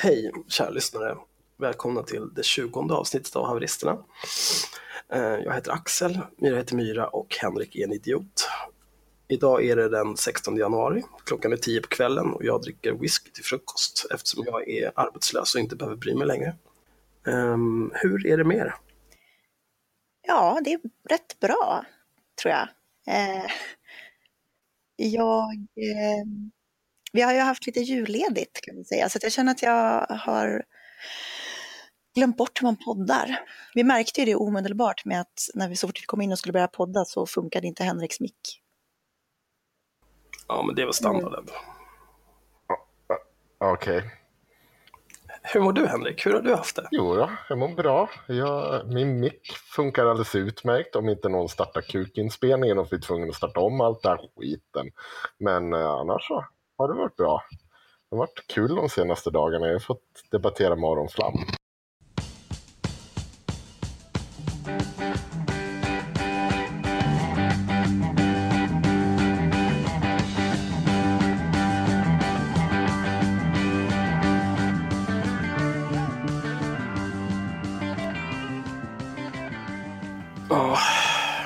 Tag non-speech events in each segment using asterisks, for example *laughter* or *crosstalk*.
Hej kära lyssnare! Välkomna till det tjugonde avsnittet av Haveristerna. Eh, jag heter Axel, Myra heter Myra och Henrik är en idiot. Idag är det den 16 januari, klockan är 10 på kvällen och jag dricker whisky till frukost eftersom jag är arbetslös och inte behöver bry mig längre. Ehm, hur är det med er? Ja, det är rätt bra, tror jag. Eh, *laughs* jag eh, vi har ju haft lite julledigt kan man säga, så att jag känner att jag har glömt bort hur man poddar. Vi märkte ju det omedelbart med att när vi så fort vi kom in och skulle börja podda så funkade inte Henriks mick. Ja, men det är väl standarden. Okej. Hur mår du Henrik? Hur har du haft det? Jo då, jag mår bra. Jag, min mick funkar alldeles utmärkt om inte någon startar kukinspelningen och blir tvungen att starta om allt det här skiten. Men eh, annars så har det varit bra. Det har varit kul de senaste dagarna. Jag har fått debattera med Aron Flam.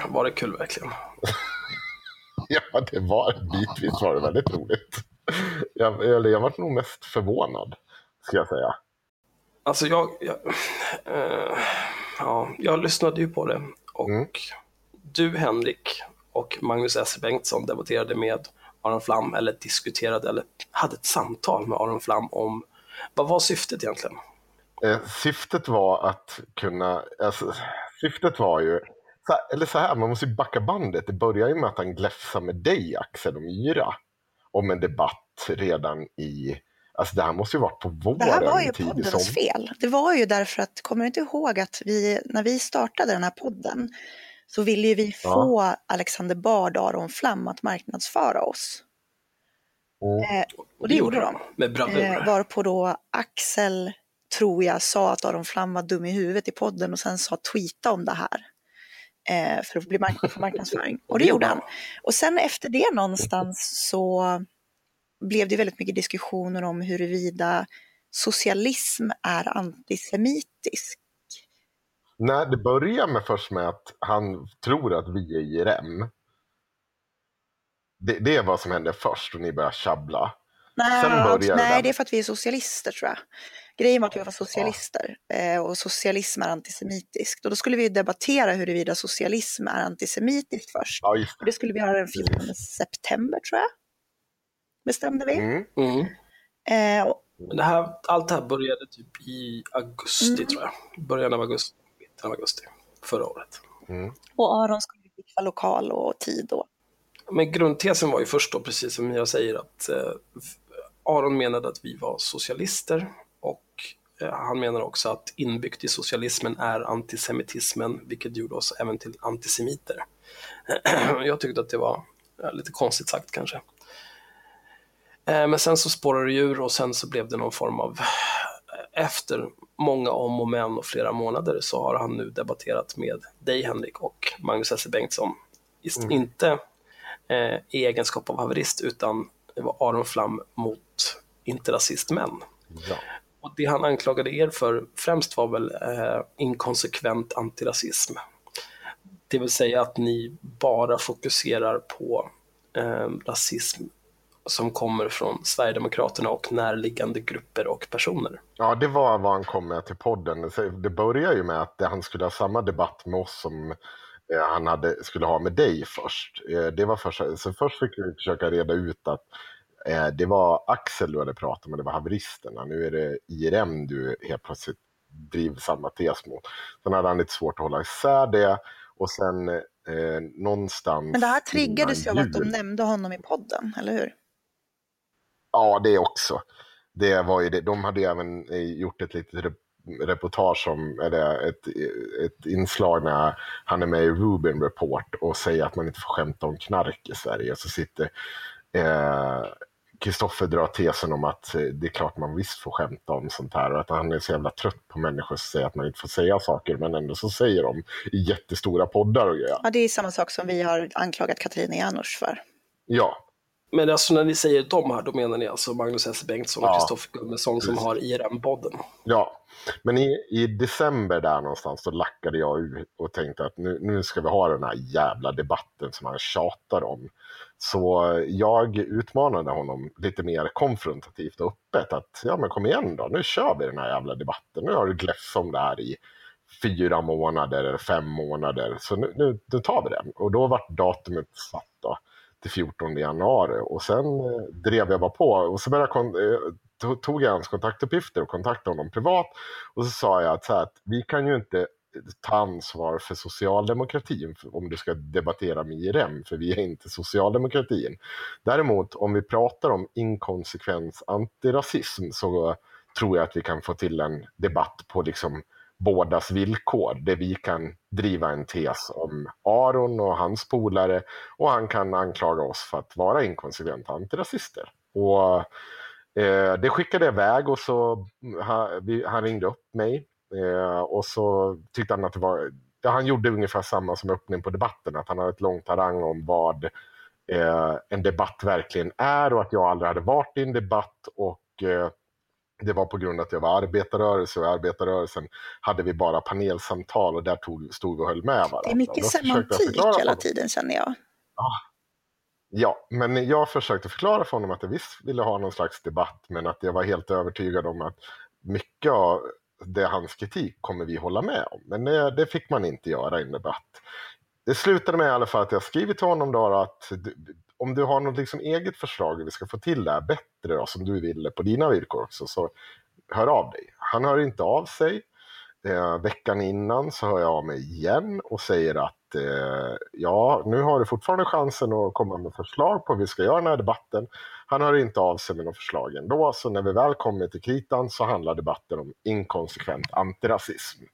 Var det kul verkligen? *laughs* Ja, det var bitvis var det väldigt roligt. Jag, eller jag var nog mest förvånad, ska jag säga. Alltså jag, jag, eh, ja, jag lyssnade ju på det och Mm. du Henrik och Magnus S. Bengtsson debatterade med Aron Flam, eller diskuterade, eller hade ett samtal med Aron Flam om vad var syftet egentligen? Eh, syftet var att kunna, alltså, syftet var ju, så eller så här, man måste ju backa bandet. Det börjar ju med att han gläfsar med dig Axel och Myra om en debatt redan i, alltså det här måste ju varit på våren. Det här var ju poddens sommar. fel. Det var ju därför att, kommer du inte ihåg att vi, när vi startade den här podden, så ville ju vi Ja. få Alexander Bard och Aron Flam att marknadsföra oss. Mm. Eh, och det gjorde de. Med bravur. Eh, varpå då Axel, tror jag, sa att Aron Flam var dum i huvudet i podden och sen sa tweeta om det här. Eh, för att bli mark- för marknadsföring. *laughs* Och det gjorde han. Och sen efter det någonstans så blev det väldigt mycket diskussioner om huruvida socialism är antisemitisk. Nej, det börjar med först med att han tror att vi är IRM. Det, det är vad som hände först och ni börjar tjabbla. Nej, Sen börjar nej där. det är för att vi är socialister tror jag. Grejen var att vi var socialister eh, och socialism är antisemitiskt. Och då skulle vi debattera huruvida socialism är antisemitiskt först. Ja, just Och det skulle vi göra den 14 september tror jag. Bestämde vi. det. Mm. Mm. Eh, och, Men det här, allt det här började typ i augusti Mm. tror jag. Början av augusti, mitten av augusti förra året. Mm. och Aron skulle fixa lokal och tid då. Men grundtesen var ju först då, precis som jag säger, att eh, Aron menade att vi var socialister och eh, han menar också att inbyggt i socialismen är antisemitismen, vilket gjorde oss även till antisemiter. *clears throat* jag tyckte att det var eh, lite konstigt sagt kanske. Eh, men sen så spårade det ur och sen så blev det någon form av efter många om och men och flera månader så har han nu debatterat med dig Henrik och Magnus S. Bengtsson. Mm. Inte eh, i egenskap av haverist utan det var Aron Flam mot inte rasistmän. Ja. Och det han anklagade er för främst var väl eh, inkonsekvent antirasism. Det vill säga att ni bara fokuserar på eh, rasism som kommer från Sverigedemokraterna och närliggande grupper och personer. ja, det var vad han kom med till podden. Det börjar ju med att han skulle ha samma debatt med oss som eh, han hade, skulle ha med dig först. Eh, det var först, så först fick vi försöka reda ut att det var Axel du hade pratat med, det var haveristerna. Nu är det IRM du helt plötsligt driver samma tes mot. Sen hade han lite svårt att hålla isär det och sen eh, någonstans Men det här triggades ju av att de nämnde honom i podden, eller hur? Ja, det också. Det var ju det. De hade ju även eh, gjort ett litet rep- reportage om, eller ett, ett inslag när han är med i Rubin Report och säger att man inte får skämta om knark i Sverige. Så sitter eh, Kristoffer drar tesen om att eh, det är klart man visst får skämta om sånt här och att han är så jävla trött på människor som säger att man inte får säga saker men ändå så säger de i jättestora poddar och grejer. Ja, det är samma sak som vi har anklagat Katarina Janouch för. Ja, Men alltså när ni säger de här, då menar ni alltså Magnus S. Bengtsson och Ja. Kristoffer Gummesson som har IRM-podden? Ja, men i, i december där någonstans så lackade jag ur och tänkte att nu, nu ska vi ha den här jävla debatten som han tjatar om. Så jag utmanade honom lite mer konfrontativt och öppet att ja men kom igen då, nu kör vi den här jävla debatten. Nu har du gläfs om det här i fyra månader eller fem månader, så nu, nu, nu tar vi den. Och då var datumet satt då till 14 januari och sen eh, drev jag bara på och så började jag kon- eh, tog jag hans kontaktuppgifter och kontaktade honom privat och så sa jag att, så här, att vi kan ju inte ta ansvar för socialdemokratin om du ska debattera med IRM, för vi är inte socialdemokratin. Däremot om vi pratar om inkonsekvens antirasism så tror jag att vi kan få till en debatt på liksom bådas villkor, där vi kan driva en tes om Aron och hans polare och han kan anklaga oss för att vara inkonsekventa antirasister. Och eh, det skickade jag iväg och så ha, vi, han ringde upp mig eh, och så tyckte han att det var ja, han gjorde ungefär samma som öppning på debatten, att han hade ett långt harang om vad eh, en debatt verkligen är och att jag aldrig hade varit i en debatt och eh, det var på grund av att jag var arbetarrörelse och i arbetarrörelsen hade vi bara panelsamtal och där tog, stod vi och höll med varandra. Det är mycket semantik hela tiden känner jag. Ja, men jag försökte förklara för honom att jag visst ville ha någon slags debatt, men att jag var helt övertygad om att mycket av det hans kritik kommer vi hålla med om. Men det, det fick man inte göra i en debatt. Det slutade med i alla fall att jag skrivit till honom då att du, om du har något liksom eget förslag hur vi ska få till det här bättre då, som du ville på dina villkor också, så hör av dig. Han hör inte av sig. Eh, veckan innan så hör jag av mig igen och säger att eh, ja, nu har du fortfarande chansen att komma med förslag på hur vi ska göra den här debatten. Han hör inte av sig med några förslag ändå, så när vi väl kommer till kritan så handlar debatten om inkonsekvent antirasism.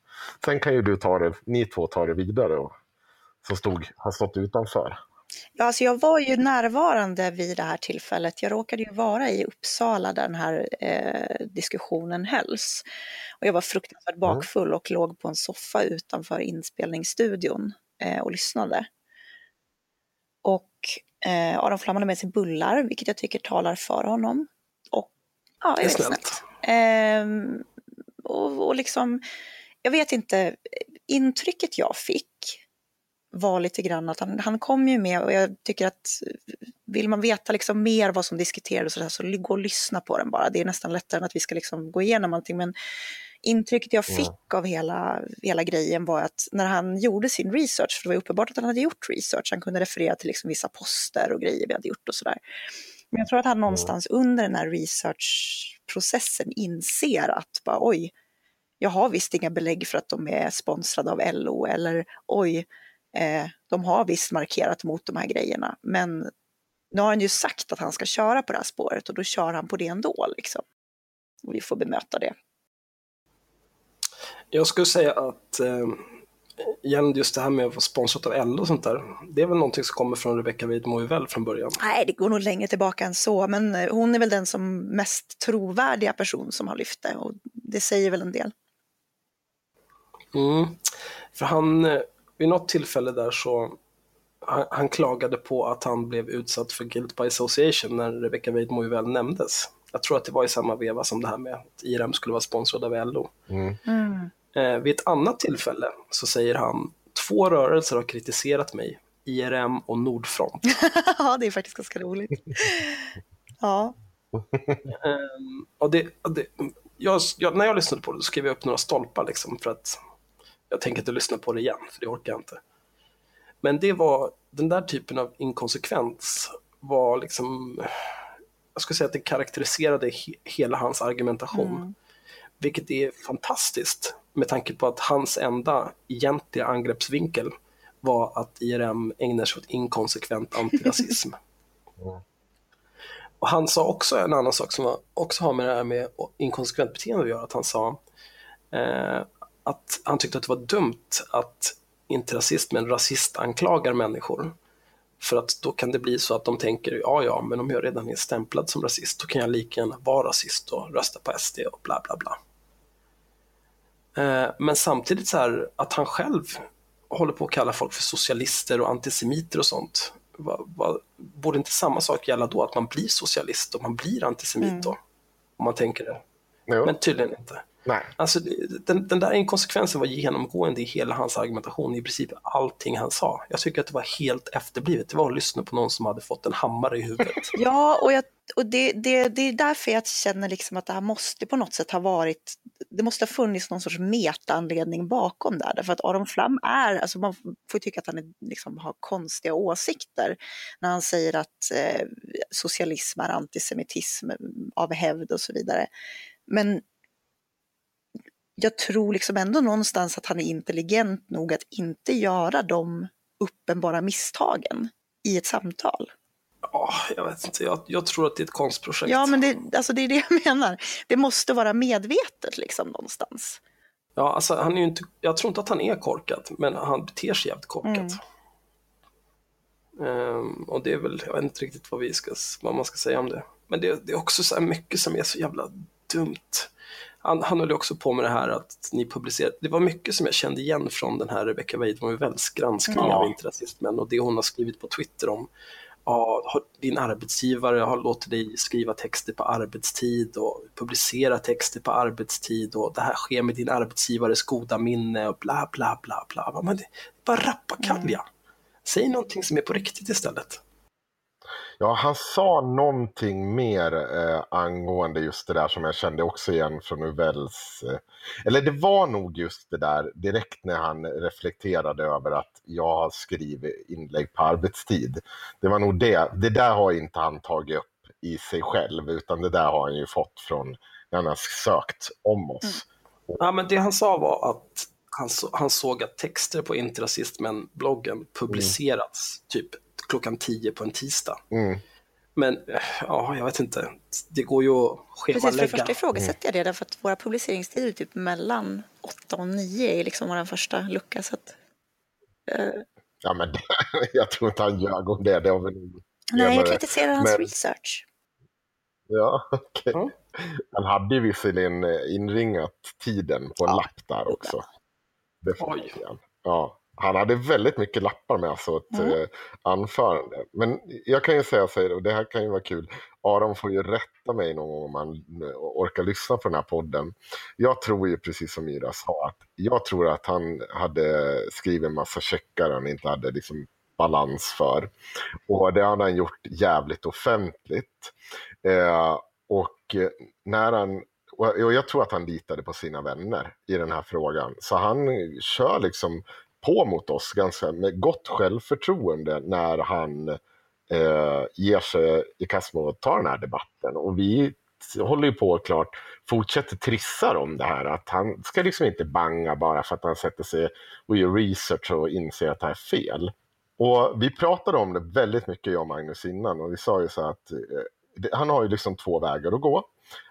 Sen kan ju du ta det, ni två ta det vidare och som stod, har stått utanför. Ja, alltså jag var ju närvarande vid det här tillfället. Jag råkade ju vara i Uppsala där den här eh, diskussionen hölls. Och jag var fruktansvärt bakfull och låg på en soffa utanför inspelningsstudion eh, och lyssnade. Och eh, Aron Flam hade med sig bullar, vilket jag tycker talar för honom. Och, ja, Det är snällt. Ehm, och, och liksom, jag vet inte, intrycket jag fick var lite grann att han, han kom ju med och jag tycker att vill man veta liksom mer vad som diskuterades så, så gå och lyssna på den bara. Det är nästan lättare än att vi ska liksom gå igenom allting. Men intrycket jag Ja. fick av hela, hela grejen var att när han gjorde sin research, för det var uppenbart att han hade gjort research, han kunde referera till liksom vissa poster och grejer vi hade gjort och sådär. Men jag tror att han någonstans under den här researchprocessen inser att bara, oj, jag har visst inga belägg för att de är sponsrade av LO eller oj, eh, de har visst markerat mot de här grejerna. Men nu har han ju sagt att han ska köra på det här spåret och då kör han på det ändå. Liksom. Och vi får bemöta det. Jag skulle säga att eh, igen, just det här med att vara sponsrat av LO och sånt där, det är väl någonting som kommer från Rebecca Weidmo väl från början. Nej, det går nog längre tillbaka än så, men eh, hon är väl den som mest trovärdiga person som har lyft det och det säger väl en del. Mm. För han, eh, vid något tillfälle där så, han, han klagade på att han blev utsatt för guilt by association när Rebecca Weidmo väl nämndes. Jag tror att det var i samma veva som det här med att IRM skulle vara sponsrad av LO. Mm. Mm. Eh, vid ett annat tillfälle så säger han, två rörelser har kritiserat mig, IRM och Nordfront. *laughs* ja, det är faktiskt ganska roligt. *laughs* Ja, Ehm, och det, det, jag, jag, när jag lyssnade på det så skrev jag upp några stolpar liksom för att jag tänker inte lyssna på det igen, för det orkar jag inte. Men det var, den där typen av inkonsekvens var liksom, jag skulle säga att det karaktäriserade he, hela hans argumentation. Mm. Vilket är fantastiskt med tanke på att hans enda egentliga angreppsvinkel var att IRM ägnar sig åt inkonsekvent antirasism. Mm. *laughs* Och han sa också en annan sak som också har med det här med inkonsekvent beteende att göra, att han sa eh, att han tyckte att det var dumt att inte rasist men rasist anklagar människor. För att då kan det bli så att de tänker, ja ja, men om jag redan är stämplad som rasist, då kan jag lika gärna vara rasist och rösta på SD och bla bla bla. Eh, men samtidigt så här att han själv håller på att kalla folk för socialister och antisemiter och sånt. borde inte samma sak gälla då? Att man blir socialist och man blir antisemit Mm. då? Om man tänker det. Jo. Men tydligen inte. Nej. Alltså, det- den, den där inkonsekvensen var genomgående i hela hans argumentation, i princip allting han sa. Jag tycker att det var helt efterblivet. Det var att lyssna på någon som hade fått en hammare i huvudet. *laughs* Ja, och, jag, och det, det, det är därför jag känner liksom att det här måste på något sätt ha varit, det måste ha funnits någon sorts metaanledning bakom där. Därför att Aron Flam är, alltså man får tycka att han är, liksom, har konstiga åsikter när han säger att eh, socialism är antisemitism av hävd och så vidare. Men jag tror liksom ändå någonstans att han är intelligent nog att inte göra de uppenbara misstagen i ett samtal. Ja, jag vet inte, jag, jag tror att det är ett konstprojekt. Ja, men det, alltså det är det jag *laughs* menar. Det måste vara medvetet liksom någonstans. Ja, alltså, han är inte, jag tror inte att han är korkad, men han beter sig jävligt korkat. Mm. Ehm, och det är väl, jag vet inte riktigt vad, vi ska, vad man ska säga om det. Men det, det är också så mycket som är så jävla dumt. Han, han höll också på med det här att ni publicerade, det var mycket som jag kände igen från den här Rebecca Weidenfelds granskning Ja. av interrasismen och det hon har skrivit på Twitter om ja, din arbetsgivare har låtit dig skriva texter på arbetstid och publicera texter på arbetstid och det här sker med din arbetsgivares goda minne och bla bla bla bla. Men det bara rappakalja. Säg någonting som är på riktigt istället. Ja, han sa någonting mer eh, angående just det där som jag kände också igen från Uvells... Eh, eller det var nog just det där direkt när han reflekterade över att jag har skrivit inlägg på arbetstid. Det var nog det. Det där har inte han tagit upp i sig själv utan det där har han ju fått från när han har sökt om oss. Ja, men det han sa var att han, så, han såg att texter på Interrasismen-bloggen publicerats typ klockan 10 på en tisdag. Mm. Men eh, ja, jag vet inte. Det går ju att Precis, för det schemalägga. första ifrågasätter jag det därför att våra publiceringstider är typ mellan 8 och 9 är liksom vår första lucka. Så att, eh, Ja, men *laughs* jag tror inte han ljög om det. det har väl... nej, jag men- kritiserar hans men- research. Ja, *laughs* okej. Ja. Han hade ju visserligen eh, inringat tiden på en Ja, lapp där också. Det Oj. Ja, han hade väldigt mycket lappar med, alltså ett Mm. eh, anförande. Men jag kan ju säga så här, och det här kan ju vara kul. Aron får ju rätta mig någon gång om han eh, orkar lyssna på den här podden. Jag tror ju precis som Myra sa, att jag tror att han hade skrivit en massa checkar han inte hade liksom balans för. Och det hade han gjort jävligt offentligt. Eh, och eh, när han, och och jag tror att han litade på sina vänner i den här frågan. Så han kör liksom på mot oss ganska med gott självförtroende när han eh, ger sig i kast med att ta den här debatten. Och vi håller ju på klart, fortsätter trissa om det här. Att han ska liksom inte banga bara för att han sätter sig och gör research och inser att det här är fel. Och vi pratade om det väldigt mycket, jag och Magnus, innan. Och vi sa ju så här att eh, han har ju liksom två vägar att gå.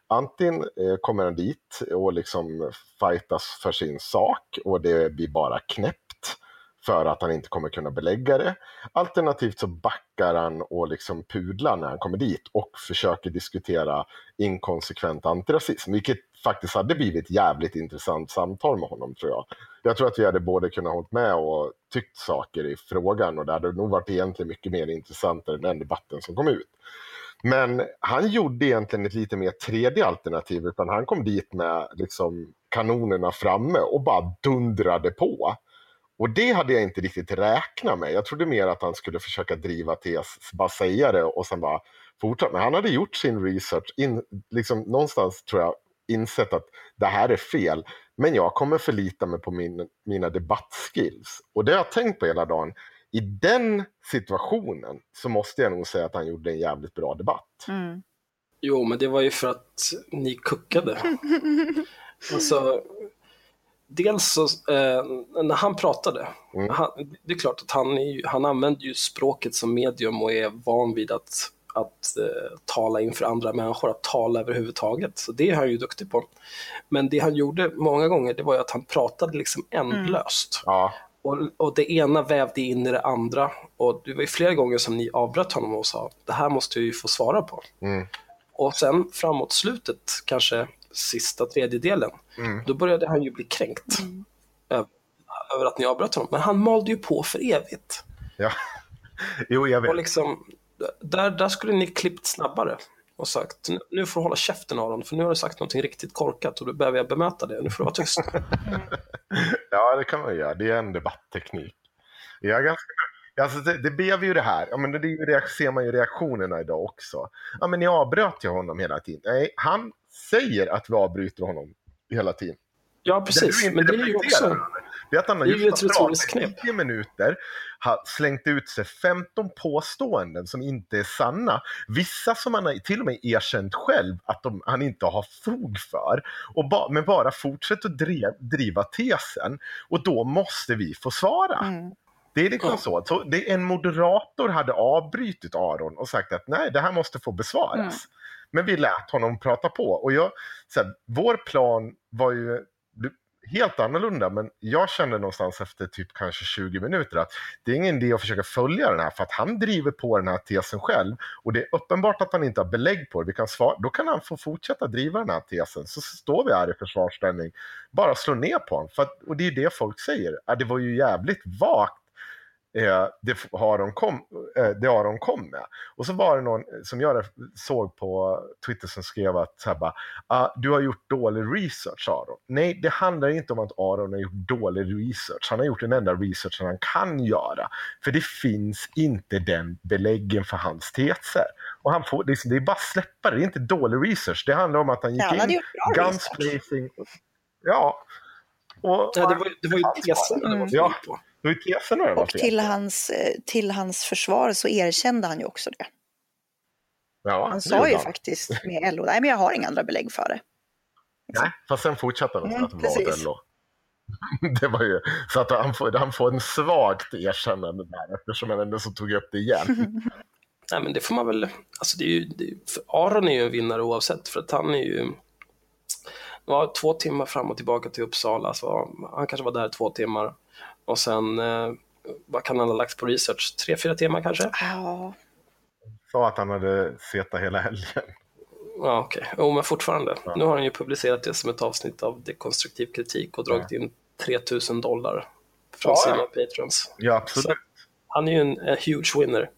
Antingen eh, kommer han dit och liksom fightas för sin sak och det blir bara knäppt för att han inte kommer kunna belägga det. Alternativt så backar han och liksom pudlar när han kommer dit och försöker diskutera inkonsekvent antirasism, vilket faktiskt hade blivit ett jävligt intressant samtal med honom tror jag. Jag tror att vi hade både kunnat hålla med och tyckt saker i frågan och det hade nog varit egentligen mycket mer intressant än den debatten som kom ut. Men han gjorde egentligen ett lite mer tredje alternativ, utan han kom dit med liksom kanonerna framme och bara dundrade på. Och det hade jag inte riktigt räknat med. Jag trodde mer att han skulle försöka driva tes, bara säga det och sen bara fortsätta. Men han hade gjort sin research, in, liksom någonstans tror jag insett att det här är fel. Men jag kommer förlita mig på min, mina debattskills. Och det har jag tänkt på hela dagen. I den situationen så måste jag nog säga att han gjorde en jävligt bra debatt. Mm. Jo, men det var ju för att ni kuckade. *laughs* alltså, dels så, eh, när han pratade, Mm. han, det är klart att han, är han använder ju språket som medium och är van vid att, att eh, tala inför andra människor, att tala överhuvudtaget. Så det är han ju duktig på. Men det han gjorde många gånger, det var ju att han pratade liksom ändlöst. Ja, Och, och det ena vävde in i det andra. Och det var ju flera gånger som ni avbröt honom och sa, det här måste jag ju få svara på. mm, Och sen framåt slutet, kanske sista tredjedelen, mm. då började han ju bli kränkt över, över att ni avbröt honom. Men han malde ju på för evigt. Ja. Jo, jag vet. Och liksom, där, där skulle ni klippt snabbare och sagt nu får du hålla käften Aron för nu har du sagt någonting riktigt korkat och då behöver jag bemöta det. Nu får du vara tyst. *laughs* Ja, det kan man göra. Det är en debattteknik. Jag är ganska... Alltså det, det blev ju det här, ja, men det är ju reak- ser man ju reaktionerna idag också. Ja, men ni avbröt ju honom hela tiden. Nej, han säger att vi avbryter honom hela tiden. Ja, Det precis. inte Men det är ju också... Det är att han har det just pratat i knep. 10 minuter, har slängt ut sig 15 påståenden som inte är sanna. Vissa som han har till och med erkänt själv att de, han inte har fog för. Och ba, men bara fortsätter att driva, driva tesen. Och då måste vi få svara. Mm. Det är liksom Ja. så. så det, en moderator hade avbrytit Aron och sagt att nej, det här måste få besvaras. Mm. Men vi lät honom prata på. Och jag, så här, vår plan var ju helt annorlunda, men jag kände någonstans efter typ kanske 20 minuter att det är ingen idé att försöka följa den här, för att han driver på den här tesen själv. Och det är uppenbart att han inte har belägg på det. Vi kan svara, då kan han få fortsätta driva den här tesen. Så står vi här i försvarsställning, bara slå ner på honom. För att, och det är det folk säger. Det var ju jävligt vagt eh, det, Aron kom, eh, det Aron kom med. Och så var det någon som jag såg på Twitter som skrev att så här bara, ah, du har gjort dålig research Aron. Nej, det handlar inte om att Aron har gjort dålig research. Han har gjort den enda researchen han kan göra. För det finns inte den beläggen för hans teser. Och han får, det, är, det är bara släppa det, det är inte dålig research. Det handlar om att han gick Ja, han in, gjort bra guns research. blazing. Ja. Och, Ja, det var, det var ju tesen det var fel Ja. på. Det var Och till hans, eh, till hans försvar så erkände han ju också det. Ja, Han sa ju han. faktiskt med LO, nej men jag har inga andra belägg för det. Nej, fast sen fortsatte han Mm, att det var precis. LO. *laughs* Det var ju, så att han får, han får en svagt erkännande där eftersom han ändå så tog upp det igen. *laughs* Nej, men det får man väl... Alltså det är ju, det, är- för Aron är ju en vinnare oavsett, för att han är ju... Var två timmar fram och tillbaka till Uppsala, så han kanske var där två timmar. Och sen, eh, vad kan han ha lagt på research? Tre, fyra timmar kanske? Ja, Sa att han hade seta hela helgen. Ja, okej. Jo, men fortfarande. Ja. Nu har han ju publicerat det som ett avsnitt av dekonstruktiv kritik och dragit in 3000 dollar från Ja, sina ja. patrons. Ja, absolut. Han är ju en, en huge winner.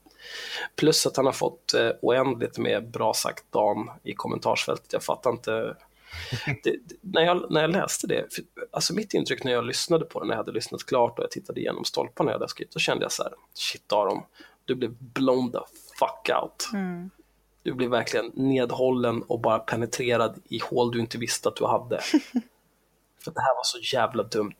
Plus att han har fått eh, oändligt med bra sagt Dan i kommentarsfältet. Jag fattar inte. *laughs* Det, när, jag, när jag läste det, för, alltså mitt intryck när jag lyssnade på det, när jag hade lyssnat klart och jag tittade igenom stolparna jag hade skrivit, då kände jag så här, shit Aron, du blev blown the fuck out. mm. Du blev verkligen nedhållen och bara penetrerad i hål du inte visste att du hade. *laughs* För det här var så jävla dumt.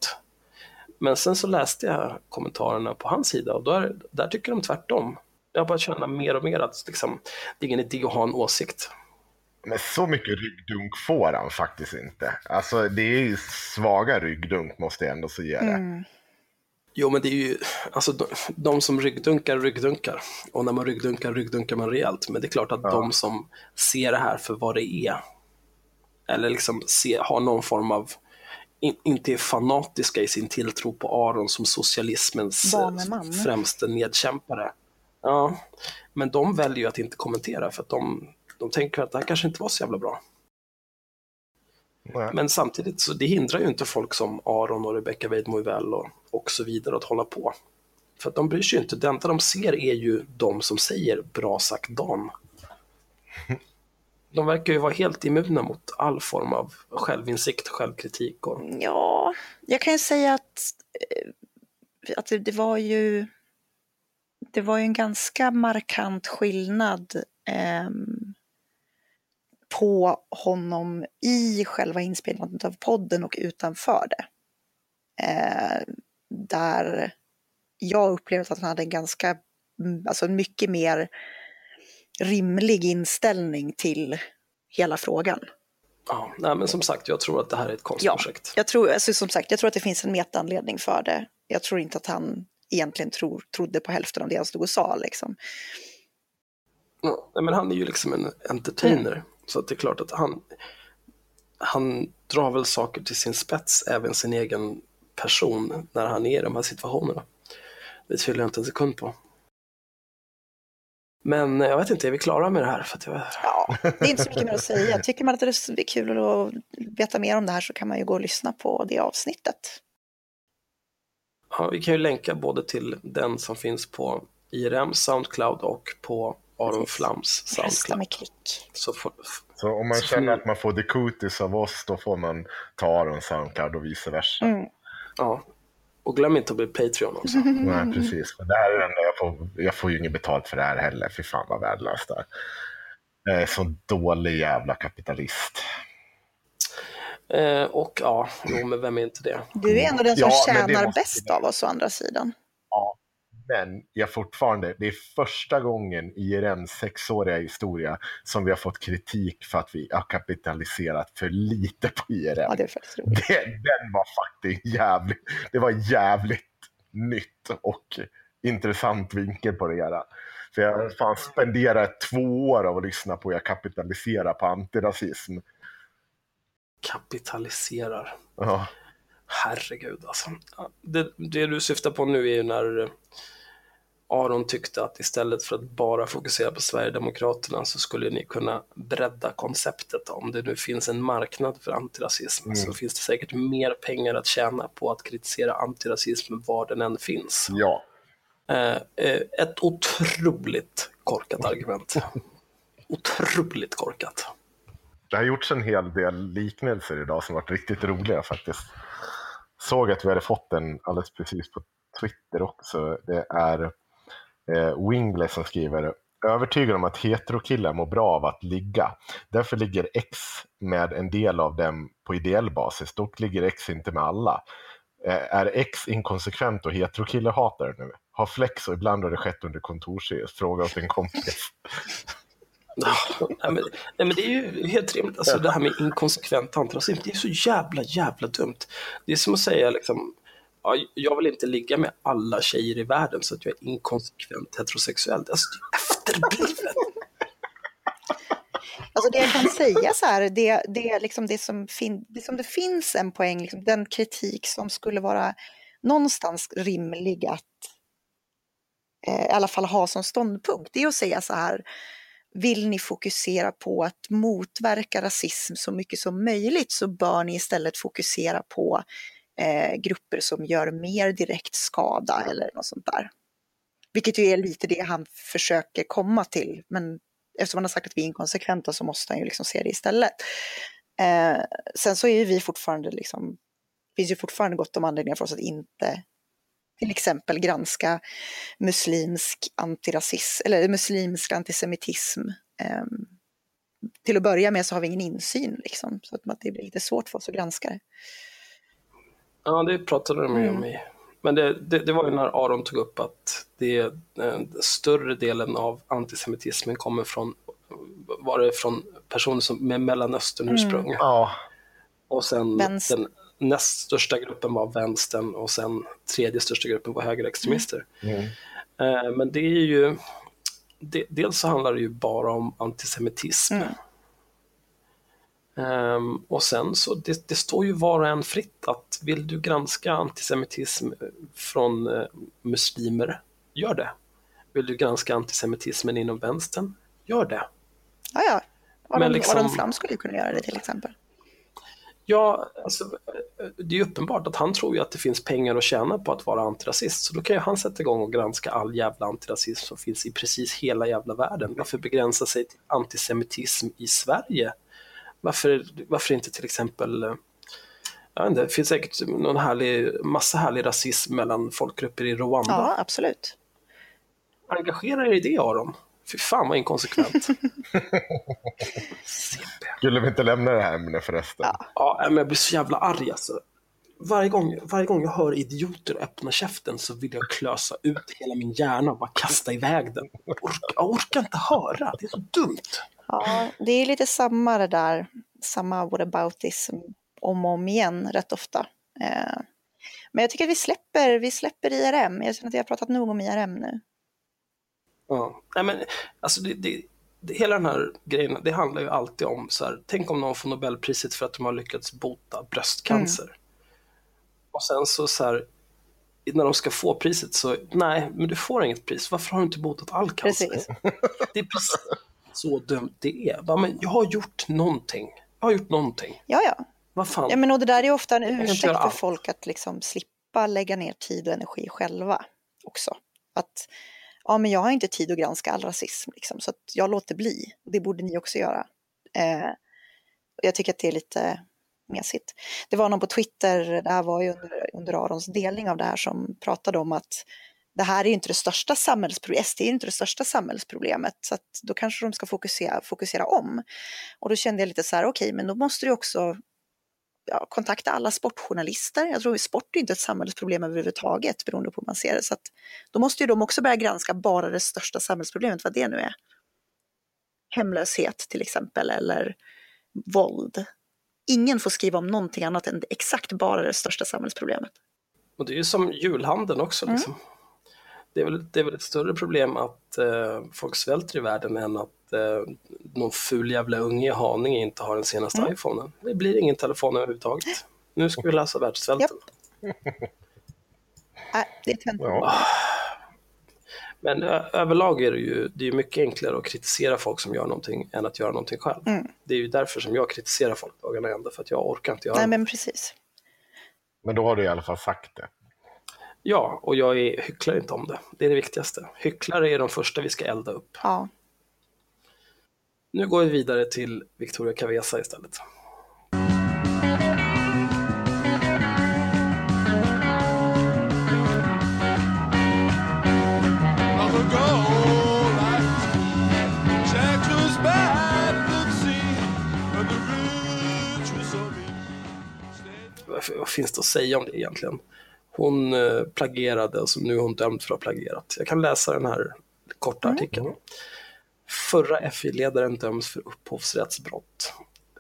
Men sen så läste jag kommentarerna på hans sida och där, där tycker de tvärtom. Jag bara känner mer och mer att liksom, det är ingen idé att ha en åsikt. Men så mycket ryggdunk får han faktiskt inte. Alltså det är ju svaga ryggdunk måste jag ändå säga det. Mm. Jo, men det är ju, alltså de, de som ryggdunkar, ryggdunkar. Och när man ryggdunkar, ryggdunkar man rejält. Men det är klart att Ja. de som ser det här för vad det är, eller liksom se, har någon form av, in, inte är fanatiska i sin tilltro på Aron som socialismens främste nedkämpare. Ja, men de väljer ju att inte kommentera för att de, de tänker att det här kanske inte var så jävla bra. Nej. Men samtidigt så det hindrar ju inte folk som Aron och Rebecca Weidmoivell och, och så vidare att hålla på. För att de bryr sig ju inte. Det enda de ser är ju de som säger bra sagt Dan. *laughs* De verkar ju vara helt immuna mot all form av självinsikt, självkritik och Ja, jag kan ju säga att, eh, att det, det var ju det var ju en ganska markant skillnad ehm, på honom i själva inspelningen av podden och utanför det. Eh, där jag upplevde att han hade en ganska, mm, alltså en mycket mer rimlig inställning till hela frågan. ja, nej, men som sagt, jag tror att det här är ett konstprojekt. Jag tror, alltså som sagt, jag tror att det finns en metaanledning för det. Jag tror inte att han egentligen tror, trodde på hälften av det han stod och sa. Liksom. Ja, men han är ju liksom en entertainer. Så det är klart att han, han drar väl saker till sin spets, även sin egen person, när han är i de här situationerna. Det tvivlar jag inte en sekund på. Men eh, jag vet inte, är vi klara med det här? För att jag, Ja, det är inte så mycket mer att säga. Tycker man att det är kul att veta mer om det här så kan man ju gå och lyssna på det avsnittet. ja, vi kan ju länka både till den som finns på IRM Soundcloud och på Aron Precis. Flams Rösta Soundcloud. med klick. Så får, Så om man Så känner att man får the cooties av oss, då får man ta Aron Soundcloud och vice versa. Mm. ja. Och glöm inte att bli Patreon också. *laughs* Nej, precis. Men det här är det enda jag får. Jag får ju inget betalt för det här heller. Fy fan vad värdelöst det är. Jag så dålig jävla kapitalist. Eh, och ja, jo, men vem är inte det? Du är ändå den som Ja, tjänar bäst vi- av oss å andra sidan. Ja, men jag fortfarande, det är första gången i IRMs sexåriga historia som vi har fått kritik för att vi har kapitaliserat för lite på IRM. Ja, det är faktiskt roligt. det, den var faktiskt jävligt, det var jävligt nytt och intressant vinkel på det hela. För jag fan spenderat två år av att lyssna på hur jag kapitaliserar på antirasism. Kapitaliserar. Ja, Herregud alltså. Det, det du syftar på nu är ju när Aron tyckte att istället för att bara fokusera på Sverigedemokraterna så skulle ni kunna bredda konceptet. Om det nu finns en marknad för antirasism så finns det säkert mer pengar att tjäna på att kritisera antirasism var den än finns. ja. Eh, eh, ett otroligt korkat argument. *laughs* Otroligt korkat. Det har gjorts en hel del liknelser idag som varit riktigt roliga faktiskt. Såg att vi hade fått en alldeles precis på Twitter också. Det är eh, Wingley som skriver Övertygad om att heterokillar mår bra av att ligga. Därför ligger X med en del av dem på ideell basis. Dock ligger X inte med alla. Eh, är X inkonsekvent och heterokillar hatar det nu? Har flex och ibland har det skett under kontorsres. Fråga åt en kompis. *laughs* Ah, nej, men, nej, men det är ju helt rimligt. Alltså, det här med inkonsekvent antirasism, det är så jävla, jävla dumt. Det är som att säga liksom, ja, jag vill inte ligga med alla tjejer i världen så att jag är inkonsekvent heterosexuell. Alltså, det är efterblivet. *laughs* Alltså det jag kan säga så här, det, det, är liksom det, som fin, det som det finns en poäng, liksom den kritik som skulle vara någonstans rimlig att eh, i alla fall ha som ståndpunkt, det är att säga så här, vill ni fokusera på att motverka rasism så mycket som möjligt så bör ni istället fokusera på eh, grupper som gör mer direkt skada eller något sånt där. Vilket ju är lite det han försöker komma till, men eftersom han har sagt att vi är inkonsekventa så måste han ju liksom se det istället. Eh, sen så är ju vi fortfarande liksom, finns ju fortfarande gott om anledningar för oss att inte till exempel granska muslimsk antirasism eller muslimsk antisemitism. Eh, till att börja med så har vi ingen insyn liksom, så att det blir lite svårt för oss att granska det. Ja, det pratade de ju om i... Men det, det, det var ju när Aron tog upp att det, eh, större delen av antisemitismen kommer från, var det från personer som, med mellanösternursprung. Ja, Och sen Vänster. den näst största gruppen var vänstern och sen tredje största gruppen var högerextremister. Mm. Eh, men det är ju, dels så handlar det ju bara om antisemitism. Mm. Ehm, och sen så, det, det står ju var och en fritt att vill du granska antisemitism från eh, muslimer, gör det. Vill du granska antisemitismen inom vänstern, gör det. Ja, ja. Aron, Men liksom- Aron Flam skulle ju kunna göra det till exempel. Ja, alltså, det är ju uppenbart att han tror ju att det finns pengar att tjäna på att vara antirasist, så då kan ju han sätta igång och granska all jävla antirasism som finns i precis hela jävla världen. Varför begränsa sig till antisemitism i Sverige? Varför, varför inte till exempel, eh, jag inte, det finns säkert någon härlig, massa härlig rasism mellan folkgrupper i Rwanda. Ja, absolut. Engagera er i det Aron. Fy fan vad inkonsekvent. *laughs* Skulle vi inte lämna det här ämnet förresten? Ja. Ja, men jag blir så jävla arg alltså. Varje gång, varje gång jag hör idioter öppna käften så vill jag klösa ut hela min hjärna och bara kasta iväg den. Jag orkar, jag orkar inte höra, det är så dumt. Ja, det är lite samma det där, samma whataboutism om och om igen rätt ofta. Eh, men jag tycker att vi släpper, vi släpper IRM. Jag känner att jag har pratat nog om IRM nu. Ja. Nej, men, alltså det, det, det, hela den här grejen, det handlar ju alltid om så här, tänk om någon får Nobelpriset för att de har lyckats bota bröstcancer. Och sen så, så här, när de ska få priset så, nej, men du får inget pris. Varför har du inte botat all cancer? Precis. Det är precis så dumt det är. Bara, men jag har gjort någonting. Jag har gjort någonting. Ja, ja. Vad fan? ja men och det där är ofta en ursäkt för allt. folk att liksom slippa lägga ner tid och energi själva också. Att, ja men jag har inte tid att granska all rasism, liksom, så att jag låter bli. Det borde ni också göra. Eh, jag tycker att det är lite mesigt. Det var någon på Twitter, det här var ju under, under Arons delning av det här, som pratade om att det här är inte det största samhällsproblemet, SD är inte det största samhällsproblemet, så att då kanske de ska fokusera, fokusera om. Och då kände jag lite så här, okej, okay, men då måste du också ja, kontakta alla sportjournalister. Jag tror sport är inte ett samhällsproblem överhuvudtaget beroende på hur man ser det. Så att, då måste ju de också börja granska bara det största samhällsproblemet, vad det nu är. Hemlöshet till exempel eller våld. Ingen får skriva om någonting annat än exakt bara det största samhällsproblemet. Och det är ju som julhandeln också. Mm. Liksom. Mm. Det, är väl, det är väl ett större problem att eh, folk svälter i världen än att eh, någon ful jävla unge i Haninge inte har den senaste mm. iPhonen. Det blir ingen telefon överhuvudtaget. Nu ska vi lösa världssvälten. Yep. äh, det är ja. Men överlag är det ju det är mycket enklare att kritisera folk som gör någonting än att göra någonting själv. Mm. Det är ju därför som jag kritiserar folk dagarna ända, för att jag orkar inte göra Nej, men precis. Men då har du i alla fall sagt det. Ja, och jag är, hycklar inte om det. Det är det viktigaste. Hycklare är de första vi ska elda upp. Ja. Nu går vi vidare till Victoria Cavesa istället. Vad finns det att säga om det egentligen? Hon eh, plagierade och så nu är hon dömd för att ha plagierat. Jag kan läsa den här korta mm. artikeln. Förra FI-ledaren döms för upphovsrättsbrott.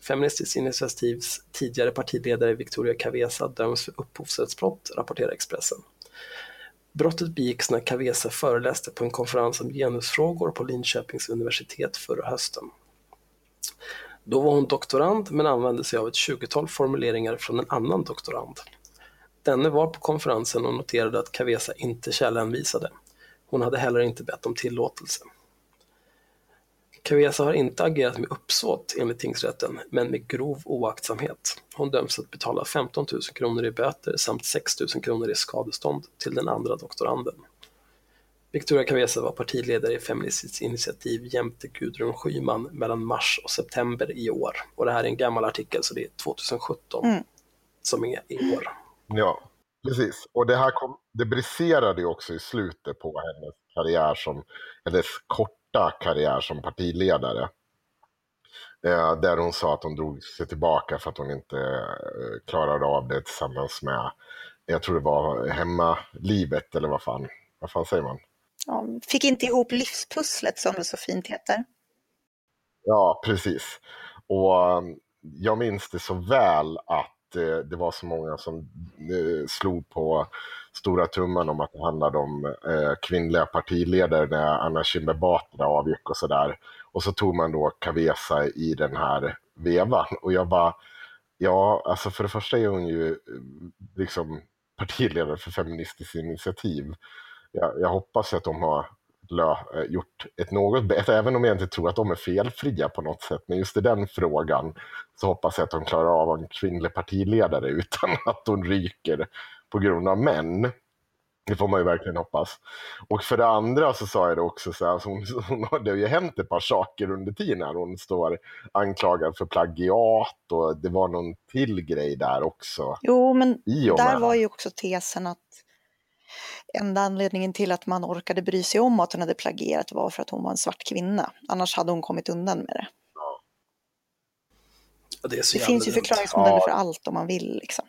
Feministiskt initiativs tidigare partiledare Victoria Cavesa döms för upphovsrättsbrott, rapporterar Expressen. Brottet begicks när Cavesa föreläste på en konferens om genusfrågor på Linköpings universitet förra hösten. Då var hon doktorand men använde sig av ett 20-tal formuleringar från en annan doktorand. Denne var på konferensen och noterade att Cavesa inte källhänvisade. Hon hade heller inte bett om tillåtelse. Cavesa har inte agerat med uppsåt enligt tingsrätten, men med grov oaktsamhet. Hon döms att betala 15 000 kronor i böter samt 6 000 kronor i skadestånd till den andra doktoranden. Victoria Cavesa var partiledare i Feministiskt initiativ jämte Gudrun Schyman mellan mars och september i år. Och det här är en gammal artikel så det är 2017 mm. som är i år. Ja, precis. Och det här kom, det briserade ju också i slutet på hennes karriär som, eller korta karriär som partiledare. Eh, där hon sa att hon drog sig tillbaka för att hon inte eh, klarade av det tillsammans med, jag tror det var hemmalivet eller vad fan, vad fan säger man? Ja, fick inte ihop livspusslet som det så fint heter. Ja, precis. Och um, jag minns det så väl att det, det var så många som eh, slog på stora tumman om att det handlade om eh, kvinnliga partiledare när Anna Kinberg Batra avgick och sådär. Och så tog man då Kavesa i den här vevan och jag bara, ja, alltså för det första är hon ju eh, liksom partiledare för Feministiskt initiativ. Jag, jag hoppas att de har gjort ett något bättre, även om jag inte tror att de är felfria på något sätt. Men just i den frågan så hoppas jag att de klarar av en kvinnlig partiledare *laughs* utan att hon ryker på grund av män. Det får man ju verkligen hoppas. Och för det andra så sa jag det också så här, alltså hon, *laughs* hon, det har ju hänt ett par saker under tiden här. Hon står anklagad för plagiat och det var någon till grej där också. Jo, men där var ju också tesen att enda anledningen till att man orkade bry sig om att hon hade plagierat var för att hon var en svart kvinna. Annars hade hon kommit undan med det. Ja, det, det finns ju förklaringsmodeller ja. för allt om man vill. Liksom.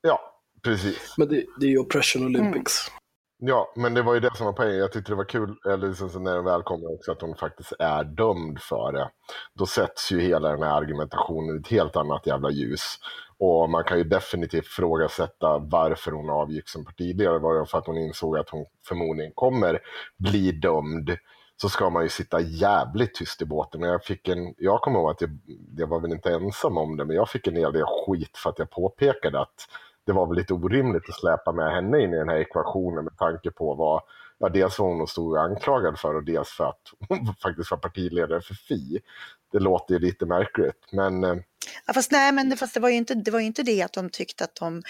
Ja, precis. Men det, det är ju Oppression Olympics. Mm. Ja, men det var ju det som var poängen. Jag tyckte det var kul, eller liksom när den väl kommer också, att hon faktiskt är dömd för det. Då sätts ju hela den här argumentationen i ett helt annat jävla ljus. Och man kan ju definitivt frågasätta varför hon avgick som partiledare. Var det för att hon insåg att hon förmodligen kommer bli dömd så ska man ju sitta jävligt tyst i båten. Jag, fick en, jag kommer ihåg att jag, jag var väl inte ensam om det, men jag fick en hel del skit för att jag påpekade att det var väl lite orimligt att släpa med henne in i den här ekvationen med tanke på vad, ja, dels vad hon stod anklagad för och dels för att hon *laughs* faktiskt var partiledare för Fi. Det låter ju lite märkligt, men... Eh, Ja, fast nej, men det, fast det var ju inte det, var ju inte det att de tyckte att de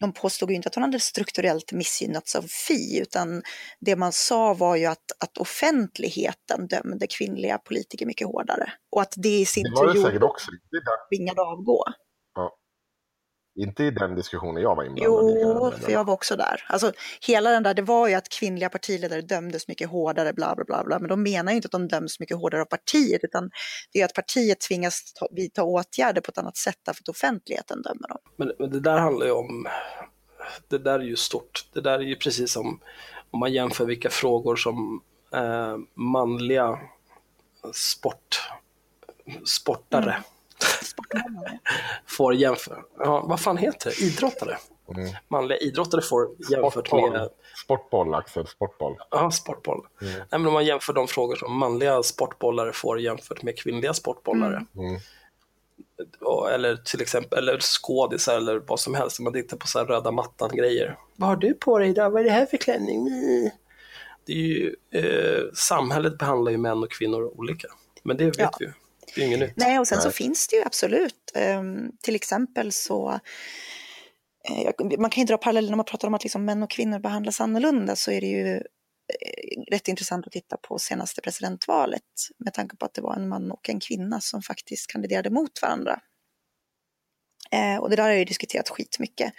de påstod ju inte att hon hade strukturellt missgynnats av Fi, utan det man sa var ju att, att offentligheten dömde kvinnliga politiker mycket hårdare. Och att det i sin tur gjorde också. tvingade avgå. Inte i den diskussionen jag var inblandad i. Jo, för jag var också där. Alltså, hela den där, det var ju att kvinnliga partiledare dömdes mycket hårdare, bla bla bla. bla. Men de menar ju inte att de döms mycket hårdare av partiet, utan det är att partiet tvingas ta, vidta åtgärder på ett annat sätt därför att offentligheten dömer dem. Men, men det där handlar ju om, det där är ju stort. Det där är ju precis som om man jämför vilka frågor som eh, manliga sport, sportare mm *laughs* får jämföra, ja, vad fan heter det, idrottare? Mm. Manliga idrottare får jämfört sportboll. med... Sportboll, Axel, sportboll. Ja, sportboll. Mm. Nej, men om man jämför de frågor som manliga sportbollare får jämfört med kvinnliga sportbollare. Mm. mm. Eller till exempel eller skådisar eller vad som helst, om man tittar på så röda mattan-grejer. Vad har du på dig idag? Vad är det här för klänning? Det är ju, eh, samhället behandlar ju män och kvinnor olika, men det vet ja. vi ju. Det är inget nytt. Nej, och sen Nej. så finns det ju absolut. Um, till exempel så uh, man kan ju dra paralleller när man pratar om att liksom män och kvinnor behandlas annorlunda så är det ju uh, rätt intressant att titta på senaste presidentvalet med tanke på att det var en man och en kvinna som faktiskt kandiderade mot varandra. Uh, och det där har ju diskuterats skitmycket.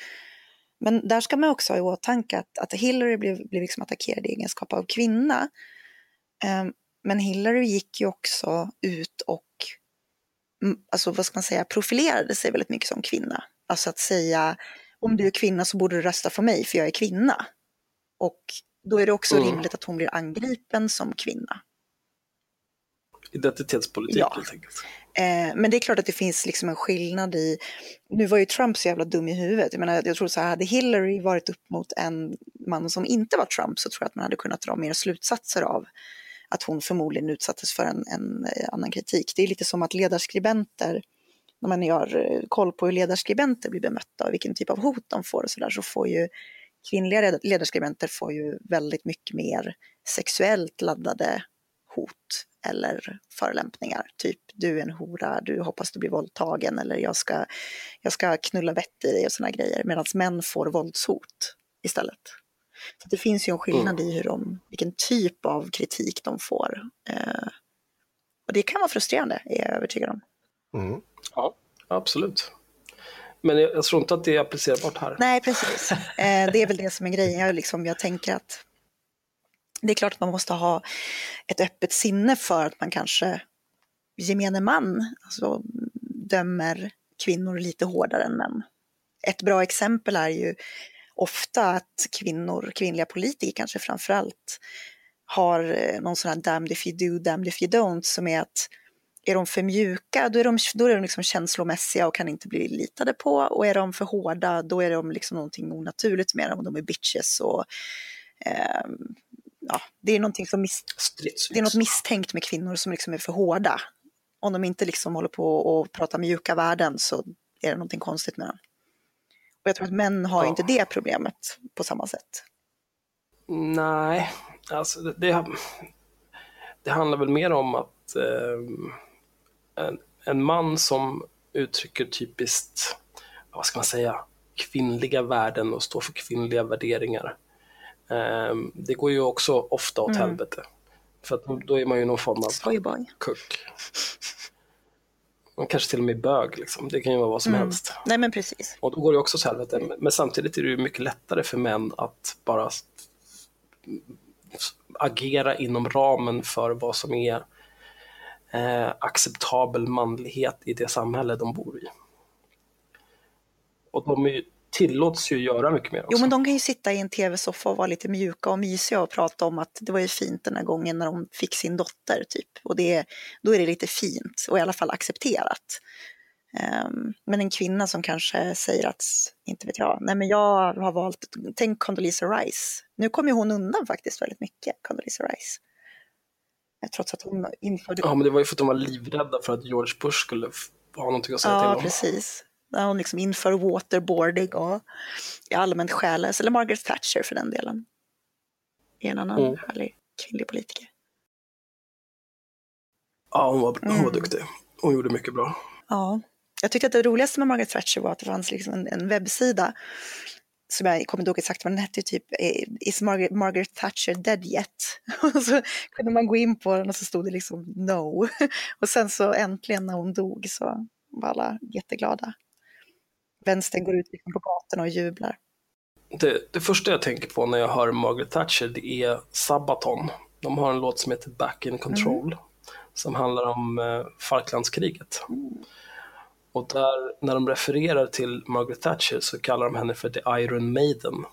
Men där ska man också ha i åtanke att, att Hillary blev, blev liksom attackerad i egenskap av kvinna. Um, men Hillary gick ju också ut och mm, alltså vad ska man säga, profilerade sig väldigt mycket som kvinna. Alltså att säga om du är kvinna så borde du rösta för mig för jag är kvinna. Och då är det också mm. rimligt att hon blir angripen som kvinna. Identitetspolitik ja. helt enkelt. Eh, men det är klart att det finns liksom en skillnad i, nu var ju Trump så jävla dum i huvudet, jag menar jag tror så här, hade Hillary varit upp mot en man som inte var Trump så tror jag att man hade kunnat dra mer slutsatser av att hon förmodligen utsattes för en, en eh, annan kritik. Det är lite som att ledarskribenter, när man gör eh, koll på hur ledarskribenter blir bemötta och vilken typ av hot de får och sådär, så får ju kvinnliga ledarskribenter får ju väldigt mycket mer sexuellt laddade hot eller förolämpningar. Typ du är en hora, du hoppas du blir våldtagen eller jag ska, jag ska knulla vett i dig och sådana grejer. Medan män får våldshot istället. Så det finns ju en skillnad mm. i hur de, vilken typ av kritik de får. Eh, och det kan vara frustrerande, är jag övertygad om. Mm. Ja, absolut. Men jag, jag, tror inte att det är applicerbart här. Nej, precis. Eh, det är väl det som är grejen. Jag, liksom, jag tänker att det är klart att man måste ha ett öppet sinne för att man kanske gemene man alltså, dömer kvinnor lite hårdare än män. Ett bra exempel är ju ofta att kvinnor, kvinnliga politiker kanske framför allt, har eh, någon sån här damned if you do, damned if you don't, som är att är de för mjuka, då är de, då är de liksom känslomässiga och kan inte bli litade på. Och är de för hårda, då är de liksom någonting onaturligt med dem. De är bitches och eh, ja, det är någonting som mis det är något misstänkt med kvinnor som liksom är för hårda. Om de inte liksom håller på och pratar mjuka värden så är det någonting konstigt med dem. Och jag tror att män har ja. inte det problemet på samma sätt. Nej, alltså det, det, det handlar väl mer om att eh, en, en, man som uttrycker typiskt, vad ska man säga, kvinnliga värden och står för kvinnliga värderingar. Eh, det går ju också ofta åt mm. helvete. För då är man ju någon form av kuck. Man kanske till och med bög, liksom. det kan ju vara vad som mm. helst. Nej men precis. Och då går det också åt helvete. Men samtidigt är det ju mycket lättare för män att bara agera inom ramen för vad som är eh, acceptabel manlighet i det samhälle de bor i. Och de är ju tillåts ju göra mycket mer också. Jo, men de kan ju sitta i en tv-soffa och vara lite mjuka och mysiga och prata om att det var ju fint den här gången när de fick sin dotter, typ. Och det, då är det lite fint och i alla fall accepterat. Um, men en kvinna som kanske säger att, inte vet jag, nej men jag har valt, tänk Condoleezza Rice. Nu kommer hon undan faktiskt väldigt mycket, Condoleezza Rice. Trots att hon införde... Ja, men det var ju för att de var livrädda för att George Bush skulle ha någonting att säga ja, till om. Ja, precis när hon liksom inför waterboarding och är allmänt själlös. Eller Margaret Thatcher för den delen. En annan mm. härlig kvinnlig politiker. Ja, hon var, hon var mm. duktig. Hon gjorde mycket bra. Ja. Jag tyckte att det roligaste med Margaret Thatcher var att det fanns liksom en, en webbsida som jag kommer inte ihåg exakt vad den hette, typ Is Margaret, Margaret Thatcher dead yet? *laughs* Och så kunde man gå in på den och så stod det liksom no. *laughs* Och sen så äntligen när hon dog så var alla jätteglada. Vänstern går ut liksom på gatorna och jublar. Det, det första jag tänker på när jag hör Margaret Thatcher det är Sabaton. De har en låt som heter Back in Control mm. som handlar om eh, Falklandskriget. Mm. Och där, när de refererar till Margaret Thatcher så kallar de henne för The Iron Maiden.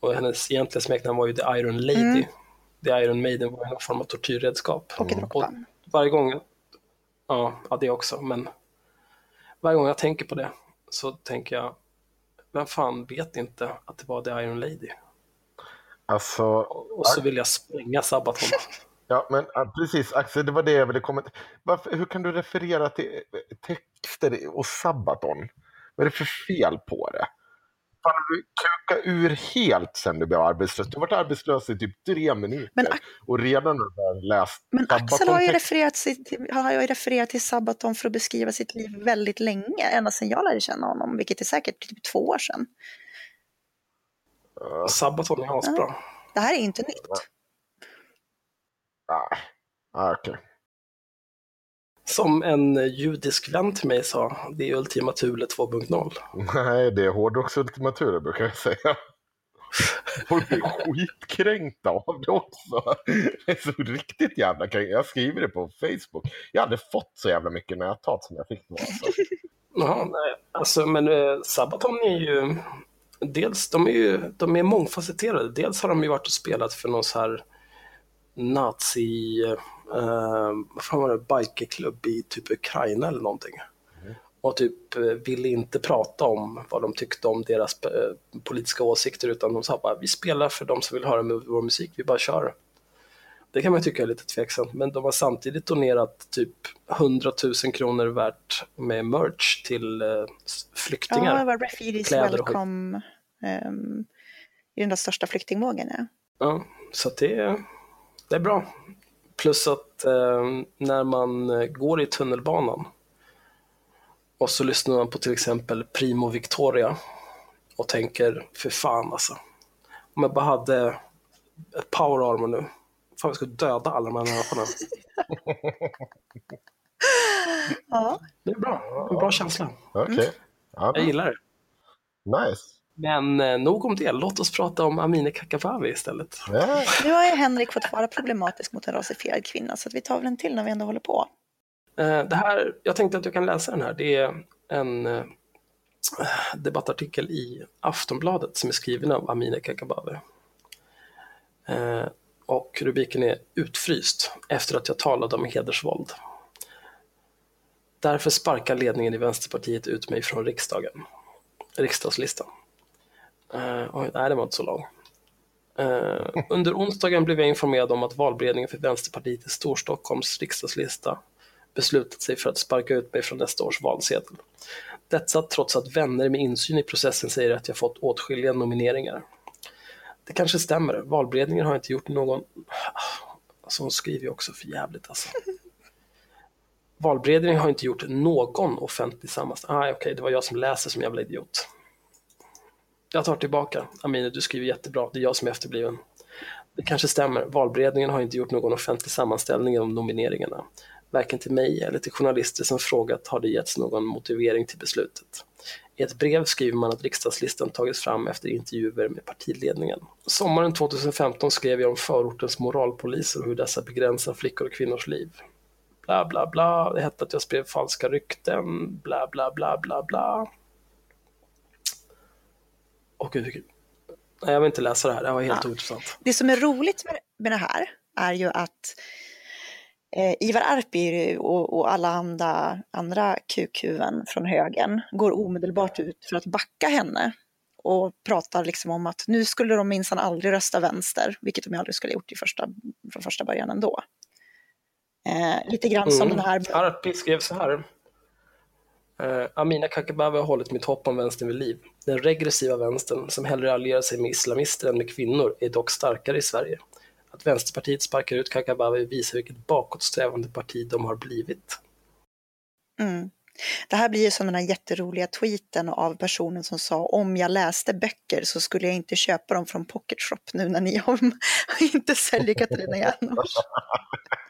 Och hennes egentliga smeknamn var ju The Iron Lady. Mm. The Iron Maiden var en form av tortyrredskap. Och, och varje gång, ja, ja det också, men varje gång jag tänker på det så tänker jag, vem fan vet inte att det var The Iron Lady? Alltså, och så vill jag spränga Sabaton. *laughs* Ja, men precis Axel, det var det jag ville komma till. Varför, hur kan du referera till texter och Sabaton? Vad är det för fel på det? Fan, du kukat ur helt sen du blev arbetslös. Du har varit arbetslös i typ tre minuter men, och redan har du läst Men Axel har ju, refererat till, har ju refererat till Sabaton för att beskriva sitt liv väldigt länge, ända sedan jag lärde känna honom, vilket är säkert typ två år sedan. Uh, Sabaton är asbra. Ja. Det här är inte nytt. Nej, ah, okej. Okay. Som en judisk vän till mig sa, det är Ultima Thule 2.0. Nej, det är hårdrocks Ultima Thule brukar jag säga. Folk blir skitkränkta av det också. Det är så riktigt jävla kränkt. Jag skriver det på Facebook. Jag hade fått så jävla mycket näthat som jag fick då. Alltså. Jaha, nej. Alltså, men äh, Sabaton är ju... Dels, de är ju de är mångfacetterade. Dels har de ju varit och spelat för någon så här nazi, eh, vad var det, bikerklubb i typ Ukraina eller någonting. Mm. Och typ eh, ville inte prata om vad de tyckte om deras eh, politiska åsikter utan de sa bara vi spelar för de som vill höra vår musik, vi bara kör. Det kan man tycka är lite tveksamt, men de har samtidigt donerat typ 100 000 kronor värt med merch till eh, flyktingar. Ja, det var Refugees Welcome um, i den där största flyktingvågen. Ja, ja så det, det är bra. Plus att eh, när man eh, går i tunnelbanan och så lyssnar man på till exempel Primo Victoria och tänker, för fan alltså. Om jag bara hade ett power armor nu, fan jag skulle döda alla de här människorna. *laughs* ja. Det är bra, en bra känsla. Okay. Ja, jag gillar det. Nice. Men eh, nog om det, låt oss prata om Amineh Kakabaveh istället. Ja. Nu har ju Henrik fått vara problematisk mot en rasifierad kvinna, så vi tar väl en till när vi ändå håller på. Eh, det här, jag tänkte att du kan läsa den här. Det är en eh, debattartikel i Aftonbladet som är skriven av Amineh Kakabaveh. Och rubriken är Utfryst efter att jag talade om hedersvåld. Därför sparkar ledningen i Vänsterpartiet ut mig från riksdagen, riksdagslistan. Uh, oj, nej, den var inte så lång. Uh, eh, under onsdagen blev jag informerad om att valberedningen för Vänsterpartiet i Storstockholms riksdagslista beslutat sig för att sparka ut mig från nästa års valsedel. Detta trots att vänner med insyn i processen säger att jag fått åtskilliga nomineringar. Det kanske stämmer, valberedningen har inte gjort någon... Alltså hon skriver ju också för jävligt alltså. Valberedningen har inte gjort någon offentlig sammanställning. Ah, okej, okay, det var jag som läser som jävla idiot. Jag tar tillbaka. Amineh, du skriver jättebra. Det är jag som är efterbliven. Det kanske stämmer. Valberedningen har inte gjort någon offentlig sammanställning om nomineringarna. Varken till mig eller till journalister som frågat har det getts någon motivering till beslutet. I ett brev skriver man att riksdagslistan tagits fram efter intervjuer med partiledningen. Sommaren 2015 skrev jag om förortens moralpoliser och hur dessa begränsar flickor och kvinnors liv. Bla, bla, bla. Det hette att jag spred falska rykten. Bla, bla, bla, bla, bla. Och gud, Nej, jag vill inte läsa det här, det var helt ja. ointressant. Det som är roligt med, med det här är ju att eh, Ivar Arpi och, och, alla andra, andra kukhuvuden från högen går omedelbart ut för att backa henne och pratar liksom om att nu skulle de minsann aldrig rösta vänster, vilket de aldrig skulle ha gjort i första, från första början ändå. Eh, lite grann mm. som den här... Arpi skrev så här. Uh, Amina Kakabaveh har hållit mitt hopp om vänstern vid liv. Den regressiva vänstern, som hellre allierar sig med islamister än med kvinnor, är dock starkare i Sverige. Att Vänsterpartiet sparkar ut Kakabaveh visar vilket bakåtsträvande parti de har blivit. Mm. Det här blir ju som den här jätteroliga tweeten av personen som sa om jag läste böcker så skulle jag inte köpa dem från Pocket Shop nu när ni *laughs* inte säljer Katarina Janouch. *laughs*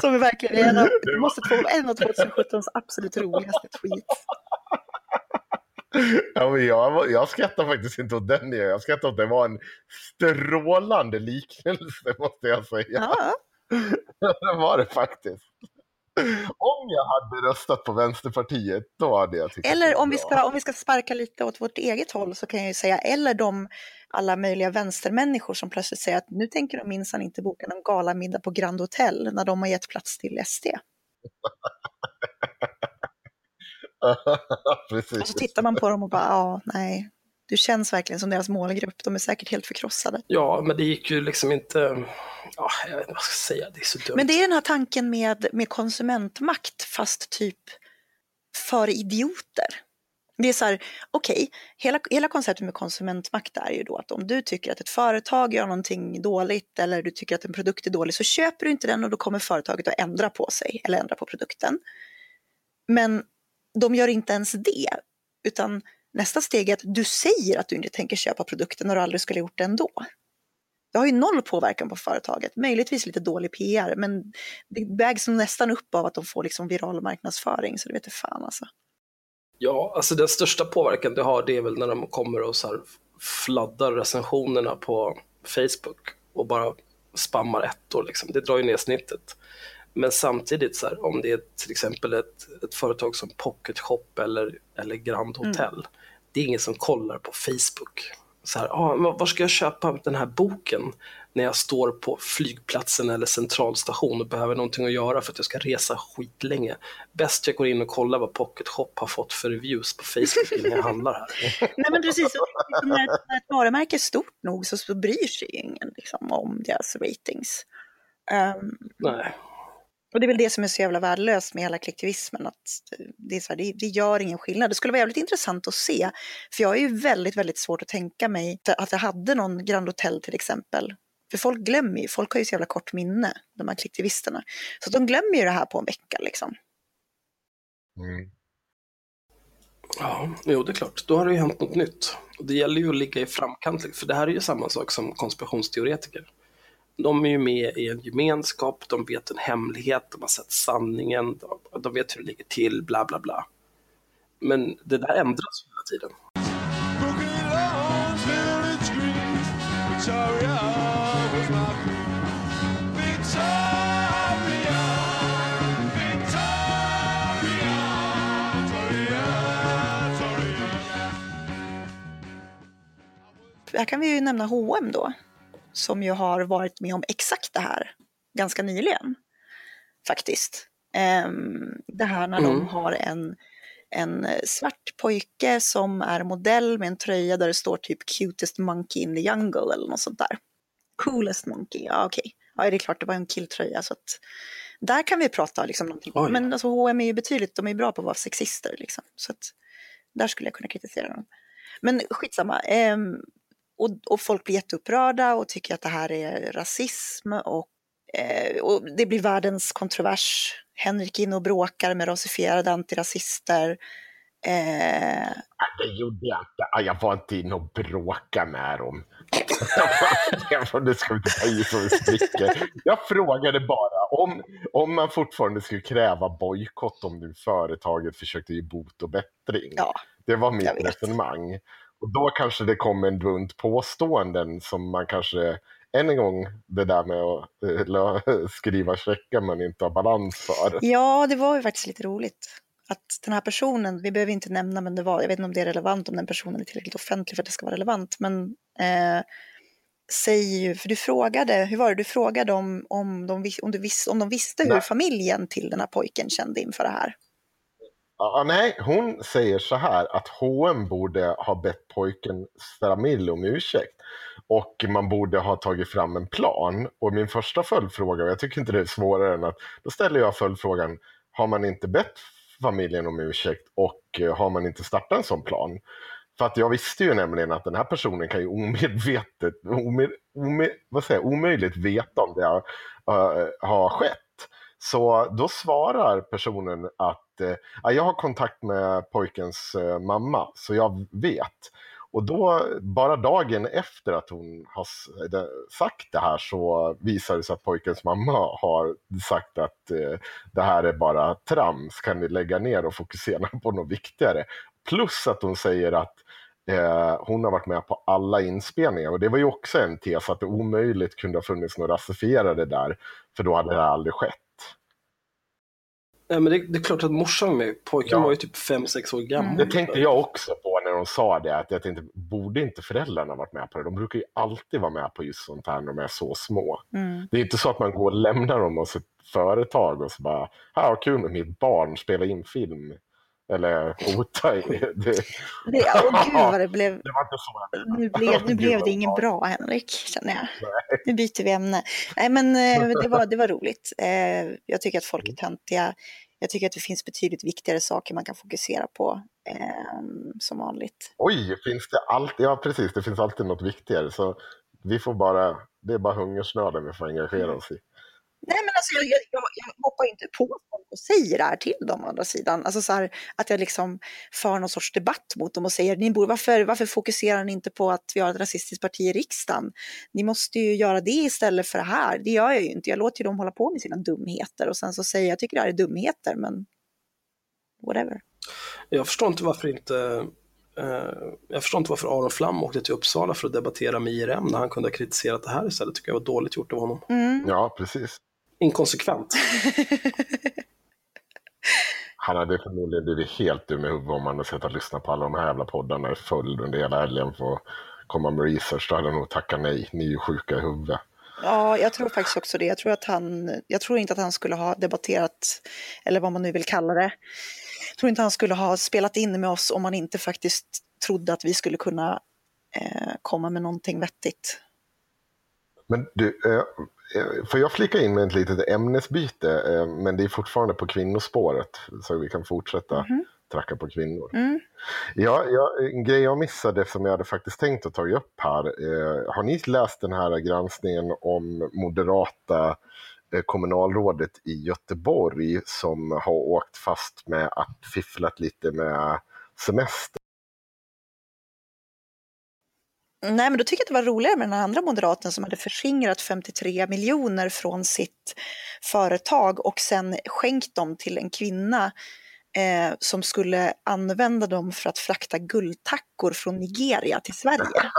Som är verkligen en av, måste få en av 2017s absolut roligaste tweets. Ja, men jag, jag skrattar faktiskt inte åt den. Jag skrattar åt det var en strålande liknelse måste jag säga. Ja. *laughs* det var det faktiskt. Om jag hade röstat på Vänsterpartiet, då hade jag tyckt Eller om vi, ska, om vi ska sparka lite åt vårt eget håll så kan jag ju säga, eller de alla möjliga vänstermänniskor som plötsligt säger att nu tänker de minsann inte boka någon galamiddag på Grand Hotel när de har gett plats till SD. *laughs* Precis. Och så tittar man på dem och bara, ja, nej, du känns verkligen som deras målgrupp. De är säkert helt förkrossade. Ja, men det gick ju liksom inte... Ja, jag vet inte vad jag ska säga, det är så dumt. Men det är den här tanken med, med konsumentmakt, fast typ för idioter. Det är så här, okej, okay, hela, hela konceptet med konsumentmakt är ju då att om du tycker att ett företag gör någonting dåligt eller du tycker att en produkt är dålig så köper du inte den och då kommer företaget att ändra på sig eller ändra på produkten. Men de gör inte ens det, utan nästa steg är att du säger att du inte tänker köpa produkten när du aldrig skulle gjort det ändå. Det har ju noll påverkan på företaget, möjligtvis lite dålig PR, men det vägs nästan upp av att de får liksom viral marknadsföring, så det vet fan alltså. Ja, alltså den största påverkan det har det är väl när de kommer och så fladdar recensionerna på Facebook och bara spammar ettor liksom. Det drar ju ner snittet. Men samtidigt, så här, om det är till exempel ett, ett företag som Pocket Shop eller, eller Grand mm. Hotel, mm. det är ingen som kollar på Facebook. Så här, ah, var ska jag köpa den här boken när jag står på flygplatsen eller centralstation och behöver någonting att göra för att jag ska resa skitlänge. Bäst jag går in och kollar vad Pocket Shop har fått för reviews på Facebook innan jag handlar här. *laughs* Nej men precis, när, när ett varumärke är stort nog så, så bryr sig ingen liksom, om deras ratings. Um, Nej. Och det är väl det som är så jävla värdelöst med hela kollektivismen, att det, är så här, det, det, gör ingen skillnad. Det skulle vara jävligt intressant att se, för jag är ju väldigt, väldigt svårt att tänka mig att jag hade någon Grand Hotel till exempel. För folk glömmer ju, folk har ju så jävla kort minne, de här kollektivisterna. Så de glömmer ju det här på en vecka liksom. Mm. Ja, jo det är klart, då har det ju hänt något nytt. Och det gäller ju att ligga i framkant, för det här är ju samma sak som konspirationsteoretiker de är ju med i en gemenskap, de vet en hemlighet, de har sett sanningen, de, de vet hur det ligger till, bla bla bla. Men det där ändras hela tiden. Här kan vi ju nämna H&M då som ju har varit med om exakt det här ganska nyligen. Faktiskt. Um, det här när mm. de har en, en svart pojke som är modell med en tröja där det står typ cutest monkey in the jungle eller något sånt där. Coolest monkey, ja okej. Okay. Ja det är klart det var en killtröja så att där kan vi prata liksom någonting. Oj. Men alltså H&M är ju betydligt, de är bra på att vara sexister liksom. Så att där skulle jag kunna kritisera dem. Men skitsamma. Um, och, och folk blir jätteupprörda och tycker att det här är rasism och, eh, och det blir världens kontrovers. Henrik in och bråkar med rasifierade antirasister. Eh... Det gjorde jag inte. Jag var inte inne och bråkade med dem. *laughs* det ska vi inte ta i så mycket. Jag frågade bara om, om man fortfarande skulle kräva bojkott om nu företaget försökte ge bot och bättring. Ja, det var mitt resonemang. Och då kanske det kom en bunt påståenden som man kanske, än en gång, det där med att eh, *laughs* skriva checkar man inte har balans för. Ja, det var ju faktiskt lite roligt. Att den här personen, vi behöver inte nämna, men det var, jag vet inte om det är relevant, om den personen är tillräckligt offentlig för att det ska vara relevant, men eh, säger ju, för du frågade, hur var det, du frågade om, om, de, om, du vis, om de visste hur Nej. familjen till den här pojken kände inför det här. Ja, nej, hon säger så här att H&M borde ha bett pojken Stramil om ursäkt. Och man borde ha tagit fram en plan. Och min första följdfråga, och jag tycker inte det är svårare än att, då ställer jag följdfrågan, har man inte bett familjen om ursäkt och eh, har man inte startat en sån plan? För att jag visste ju nämligen att den här personen kan ju omedvetet, omed, omed, vad säger, omöjligt veta om det har, uh, har skett. Så då svarar personen att eh, jag har kontakt med pojkens eh, mamma, så jag vet. Och då, bara dagen efter att hon har eh, sagt det här så visar det sig att pojkens mamma har sagt att eh, det här är bara trams, kan ni lägga ner och fokusera på något viktigare? Plus att hon säger att eh, hon har varit med på alla inspelningar och det var ju också en tes att det omöjligt kunde ha funnits några rasifierade där, för då hade det aldrig skett. Nej, men det, det, är klart att morsan var med. Pojken ja. var ju typ 5-6 år gammal. Mm. Det tänkte jag också på när de sa det. Att jag tänkte, borde inte föräldrarna varit med på det? De brukar ju alltid vara med på just sånt här när de är så små. Mm. Det är inte så att man går och lämnar dem hos ett företag och så bara, ja kul med mitt barn, spela in film. Eller hota det. det åh gud vad det blev. *laughs* Det var inte så. Nu blev, nu blev det ingen bra Henrik, känner jag. Nej. Nu byter vi ämne. Nej men eh, *laughs* det var, det var roligt. Eh, jag tycker att folk är mm. töntiga. Jag tycker att det finns betydligt viktigare saker man kan fokusera på eh, som vanligt. Oj, finns det alltid? Ja, precis. Det finns alltid något viktigare. Så vi får bara, det är bara hungersnöden vi får engagera mm. oss i. Nej, men alltså jag, jag, jag, hoppar inte på folk och säger det här till dem å andra sidan. Alltså så här, att jag liksom för någon sorts debatt mot dem och säger ni borde, varför, varför fokuserar ni inte på att vi har ett rasistiskt parti i riksdagen? Ni måste ju göra det istället för det här. Det gör jag ju inte. Jag låter ju dem hålla på med sina dumheter och sen så säger jag, jag tycker det här är dumheter, men whatever. Jag förstår inte varför inte jag förstår inte varför Aron Flam åkte till Uppsala för att debattera med IRM när han kunde ha kritiserat det här istället. tycker jag var dåligt gjort av honom. Mm. Ja, precis inkonsekvent. *laughs* Han hade förmodligen blivit helt dum i huvudet om han hade sett att lyssna på alla de här jävla poddarna i följd under hela helgen för att komma med research. Då hade han nog tackat nej. Ni är ju sjuka i huvudet. Ja, jag tror faktiskt också det. Jag tror, att han, jag tror inte att han skulle ha debatterat, eller vad man nu vill kalla det. Jag tror inte han skulle ha spelat in med oss om han inte faktiskt trodde att vi skulle kunna eh, komma med någonting vettigt. Men du, eh, Eh, får jag flika in med ett litet ämnesbyte, eh, men det är fortfarande på kvinnospåret, så vi kan fortsätta mm. tracka på kvinnor. Mm. Ja, ja, en grej jag missade som jag hade faktiskt tänkt att ta upp här. Eh, har ni läst den här granskningen om moderata Eh, kommunalrådet i Göteborg som har åkt fast med att fifflat lite med semester? Nej, men då tycker jag att det var roligare med den andra moderaten som hade förskingrat 53 miljoner från sitt företag och sen skänkt dem till en kvinna eh, som skulle använda dem för att frakta guldtackor från Nigeria till Sverige.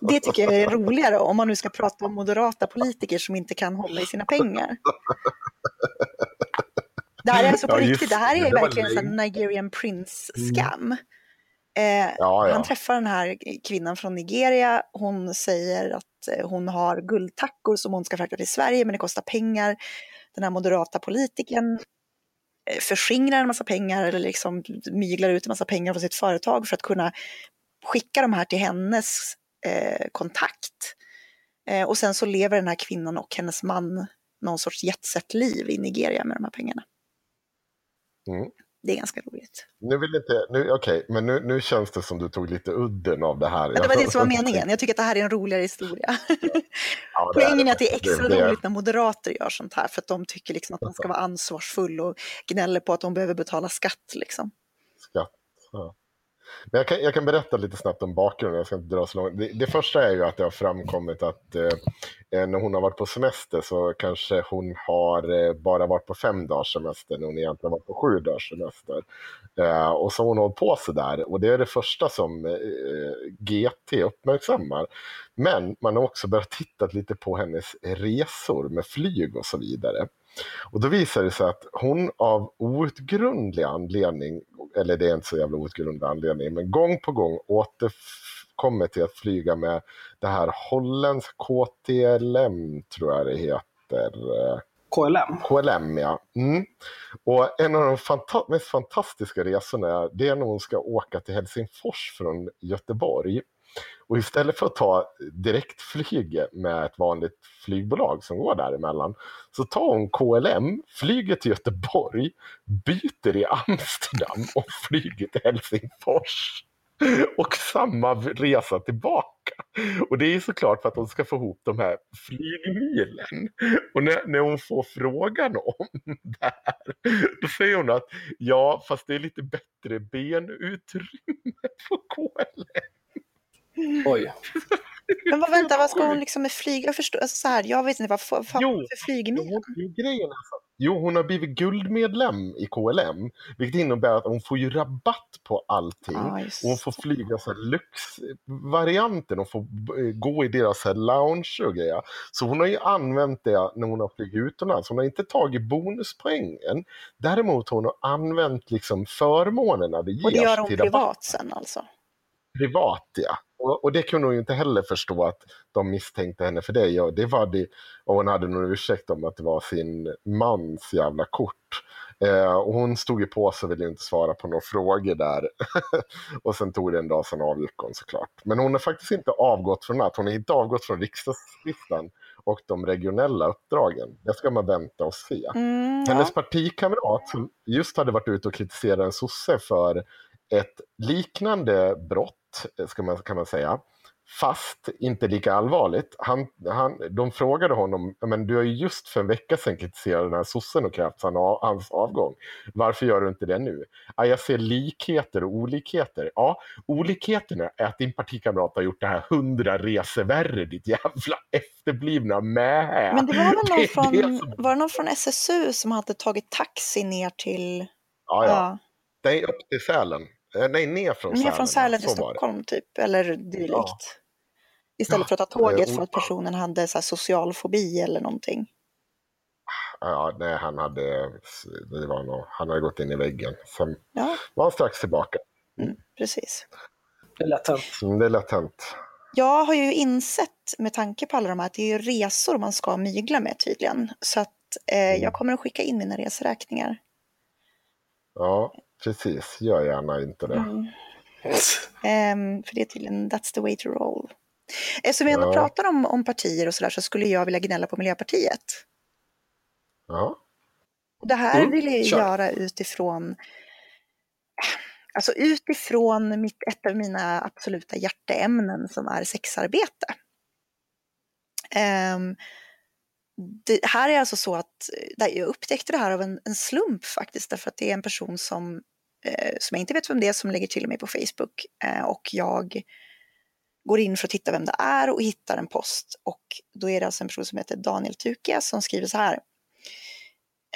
Det tycker jag är roligare om man nu ska prata om moderata politiker som inte kan hålla i sina pengar. Det här är alltså på ja, riktigt, det här är det verkligen en Nigerian Prince-scam. Mm. Eh, ja, ja. Han träffar den här kvinnan från Nigeria. Hon säger att eh, hon har guldtackor som hon ska frakta till Sverige, men det kostar pengar. Den här moderata politikern Eh, förskingrar en massa pengar eller liksom myglar ut en massa pengar från sitt företag för att kunna skicka de här till hennes eh, kontakt. Eh, och sen så lever den här kvinnan och hennes man någon sorts jetset-liv i Nigeria med de här pengarna. Mm det är ganska roligt. Nu vill inte, nu, okej, okay, men nu, nu känns det som du tog lite udden av det här. Men det var det som var meningen. Jag tycker att det här är en roligare historia. Ja, *laughs* Poängen är att det är extra det, det. roligt när moderater gör sånt här, för att de tycker liksom att man ska vara ansvarsfull och gnäller på att de behöver betala skatt. Liksom. Skatt, ja. Men jag kan, jag kan berätta lite snabbt om bakgrunden, jag ska inte dra så långt. Det, det första är ju att det har framkommit att eh, eh när hon har varit på semester så kanske hon har eh, bara varit på fem dagars semester när hon egentligen varit på sju dagars semester. Eh, och så har hon hållit på sådär och det är det första som eh, eh GT uppmärksammar. Men man har också börjat titta lite på hennes resor med flyg och så vidare. Och då visar det sig att hon av outgrundlig anledning, eller det är inte så jävla outgrundlig anledning, men gång på gång återkommer till att flyga med det här holländsk KTLM, tror jag det heter. KLM? KLM, ja. Mm. Och en av de fanta mest fantastiska resorna det är när hon ska åka till Helsingfors från Göteborg. Och istället för att ta direktflyget med ett vanligt flygbolag som går däremellan så tar hon KLM, flyger till Göteborg, byter i Amsterdam och flyger till Helsingfors. Och samma resa tillbaka. Och det är såklart för att hon ska få ihop de här flygmilen. Och när, när hon får frågan om det här, då säger hon att ja, fast det är lite bättre benutrymme på KLM. Oj. Men vad, vänta, vad ska hon liksom med flyg? Jag förstår, alltså så här, jag vet inte vad för, för, Jo, för flygmil. Jo, jo, grejen är så. Jo, hon har blivit guldmedlem i KLM, vilket innebär att hon får ju rabatt på allting. Just Och hon får flyga så här lyxvarianten och får gå i deras så här lounge och grejer. Så hon har ju använt det när hon har flugit utomlands. Hon har inte tagit bonuspoängen. Däremot har hon använt liksom förmånerna det ges Och det gör hon till privat rabatt. sen alltså? Privat, ja. Och, och det kunde hon ju inte heller förstå att de misstänkte henne för det. Ja, det var det. Och hon hade någon ursäkt om att det var sin mans jävla kort. Eh, och hon stod ju på sig och ville inte svara på några frågor där. *laughs* och sen tog det en dag, sen avgick hon såklart. Men hon har faktiskt inte avgått från att Hon har inte avgått från riksdagslistan och de regionella uppdragen. Det ska man vänta och se. Mm, Hennes ja. partikamrat som just hade varit ute och kritiserat en sosse för ett liknande brott, ska man, kan man säga, fast inte lika allvarligt. Han, han, de frågade honom, men du har ju just för en vecka sedan kritiserat den här sossen och krävt hans avgång. Varför gör du inte det nu? Ja, jag ser likheter och olikheter. Ja, olikheterna är att din partikamrat har gjort det här hundra resor värre, ditt jävla efterblivna mähä. Men det var väl *laughs* Det någon är från, det som- var det någon från SSU som hade tagit taxi ner till... Ja, ja. Ja, Nej, upp till Sälen. Eh, Nej, ner från Sälen. ner från Sälen till. Stockholm typ, eller dylikt. Ja. Istället för att ta tåget eh, för att personen hade så här social fobi eller någonting. Ja, nej, han hade, det var nog, han hade gått in i väggen. Sen Ja, var han strax tillbaka. precis. Det är hänt. Så det är lätt hänt. Jag har ju insett med tanke på alla de här att det är ju resor man ska mygla med tydligen. Så att eh, Mm. jag kommer att skicka in mina reseräkningar. Ja, precis. Gör gärna inte det. Mm. *laughs* Ehm, för det är tydligen, that's the way to roll. Eftersom vi ändå Ja. pratar om, om partier och sådär så skulle jag vilja gnälla på Miljöpartiet. Ja, Och det här Mm, vill jag kör. göra utifrån, alltså utifrån mitt, ett av mina absoluta hjärteämnen som är sexarbete. Ehm, det här är alltså så att jag upptäckte det här av en, en slump faktiskt, därför att det är en person som, eh, som jag inte vet vem det är som lägger till mig på Facebook eh, och jag går in för att titta vem det är och hittar en post och då är det alltså en person som heter Daniel Tukia som skriver så här.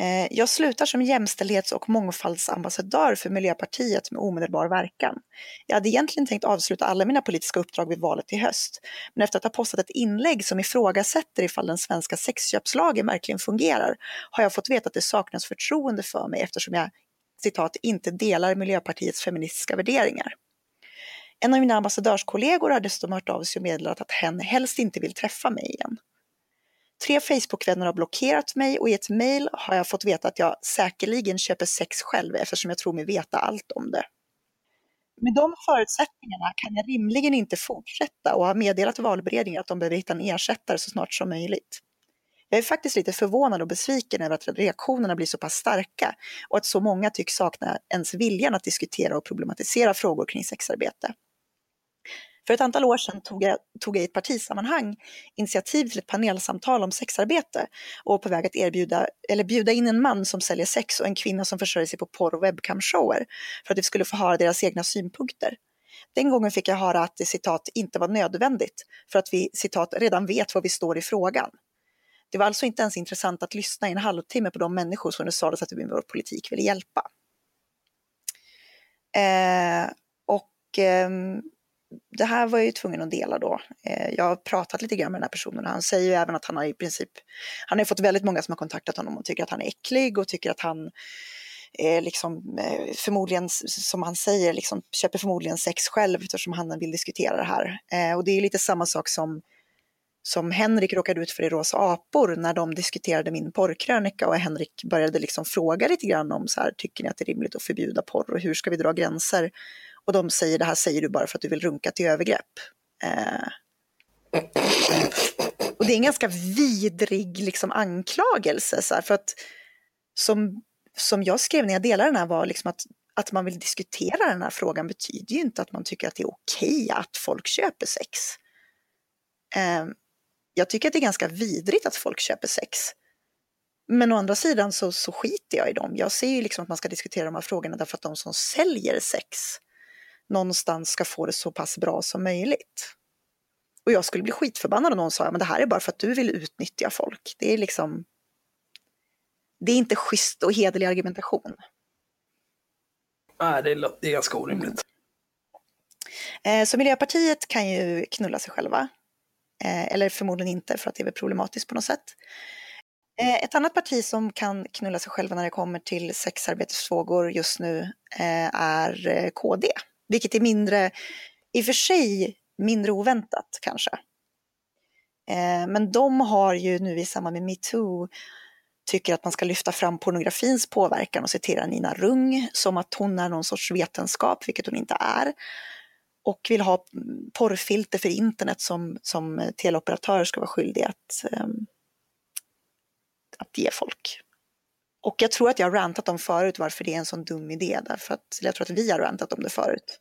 Eh, Jag slutar som jämställdhets och mångfaldsambassadör för Miljöpartiet med omedelbar verkan. Jag hade egentligen tänkt avsluta alla mina politiska uppdrag vid valet i höst, men efter att ha postat ett inlägg som ifrågasätter ifall den svenska sexköpslagen verkligen fungerar har jag fått veta att det saknas förtroende för mig eftersom jag citat, inte delar Miljöpartiets feministiska värderingar. En av mina ambassadörskollegor har dessutom hört av sig och meddelat att hen helst inte vill träffa mig igen. Tre Facebookvänner har blockerat mig och i ett mejl har jag fått veta att jag säkerligen köper sex själv eftersom jag tror mig veta allt om det. Med de förutsättningarna kan jag rimligen inte fortsätta och har meddelat valberedningen att de behöver hitta en ersättare så snart som möjligt. Jag är faktiskt lite förvånad och besviken över att reaktionerna blir så pass starka och att så många tycks sakna ens viljan att diskutera och problematisera frågor kring sexarbete. För ett antal år sedan tog jag, tog jag i ett partisammanhang initiativ till ett panelsamtal om sexarbete och var på väg att erbjuda, eller bjuda in en man som säljer sex och en kvinna som försörjer sig på porr och webcamshower för att vi skulle få höra deras egna synpunkter. Den gången fick jag höra att det citat inte var nödvändigt för att vi citat redan vet var vi står i frågan. Det var alltså inte ens intressant att lyssna i en halvtimme på de människor som det sades att vi med vår politik ville hjälpa. Eh, och eh, det här var jag ju tvungen att dela då. Eh, jag har pratat lite grann med den här personen och han säger ju även att han har i princip, han har fått väldigt många som har kontaktat honom och tycker att han är äcklig och tycker att han eh, liksom, eh, förmodligen, som han säger, liksom, köper förmodligen sex själv eftersom han vill diskutera det här. Eh, och det är lite samma sak som som Henrik råkade ut för i Rosa apor när de diskuterade min porrkrönika och Henrik började liksom fråga lite grann om så här, tycker ni att det är rimligt att förbjuda porr och hur ska vi dra gränser? Och de säger det här säger du bara för att du vill runka till övergrepp. Eh. Och det är en ganska vidrig liksom, anklagelse. Så här, för att som, som jag skrev när jag delade den här var liksom att, att man vill diskutera den här frågan betyder ju inte att man tycker att det är okej att folk köper sex. Eh, jag tycker att det är ganska vidrigt att folk köper sex. Men å andra sidan så, så skiter jag i dem. Jag ser ju liksom att man ska diskutera de här frågorna därför att de som säljer sex någonstans ska få det så pass bra som möjligt. Och jag skulle bli skitförbannad om någon sa, men det här är bara för att du vill utnyttja folk. Det är liksom, det är inte schysst och hederlig argumentation. Nej, det är, det är ganska orimligt. Eh, så Miljöpartiet kan ju knulla sig själva. Eh, eller förmodligen inte, för att det är väl problematiskt på något sätt. Eh, ett annat parti som kan knulla sig själva när det kommer till sexarbetesfrågor just nu eh, är KD. Vilket är mindre, i och för sig mindre oväntat kanske. Men de har ju nu i samband med metoo tycker att man ska lyfta fram pornografins påverkan och citera Nina Rung som att hon är någon sorts vetenskap, vilket hon inte är. Och vill ha porrfilter för internet som, som teleoperatörer ska vara skyldiga att, um, att ge folk. Och jag tror att jag har rantat om förut varför det är en sån dum idé, därför att jag tror att vi har rantat om det förut.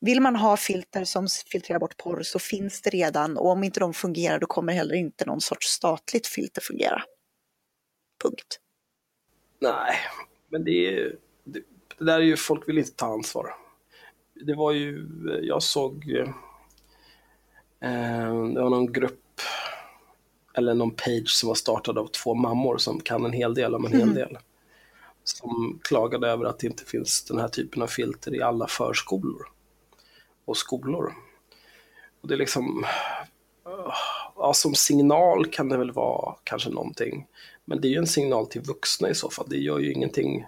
Vill man ha filter som filtrerar bort porr så finns det redan och om inte de fungerar då kommer heller inte någon sorts statligt filter fungera. Punkt. Nej, men det är det, det där är ju, folk vill inte ta ansvar. Det var ju, jag såg, eh, det var någon grupp eller någon page som var startad av två mammor som kan en hel del om en hel mm. del. Som klagade över att det inte finns den här typen av filter i alla förskolor och skolor. Och det är liksom, ja, som signal kan det väl vara kanske någonting. Men det är ju en signal till vuxna i så fall. Det gör ju ingenting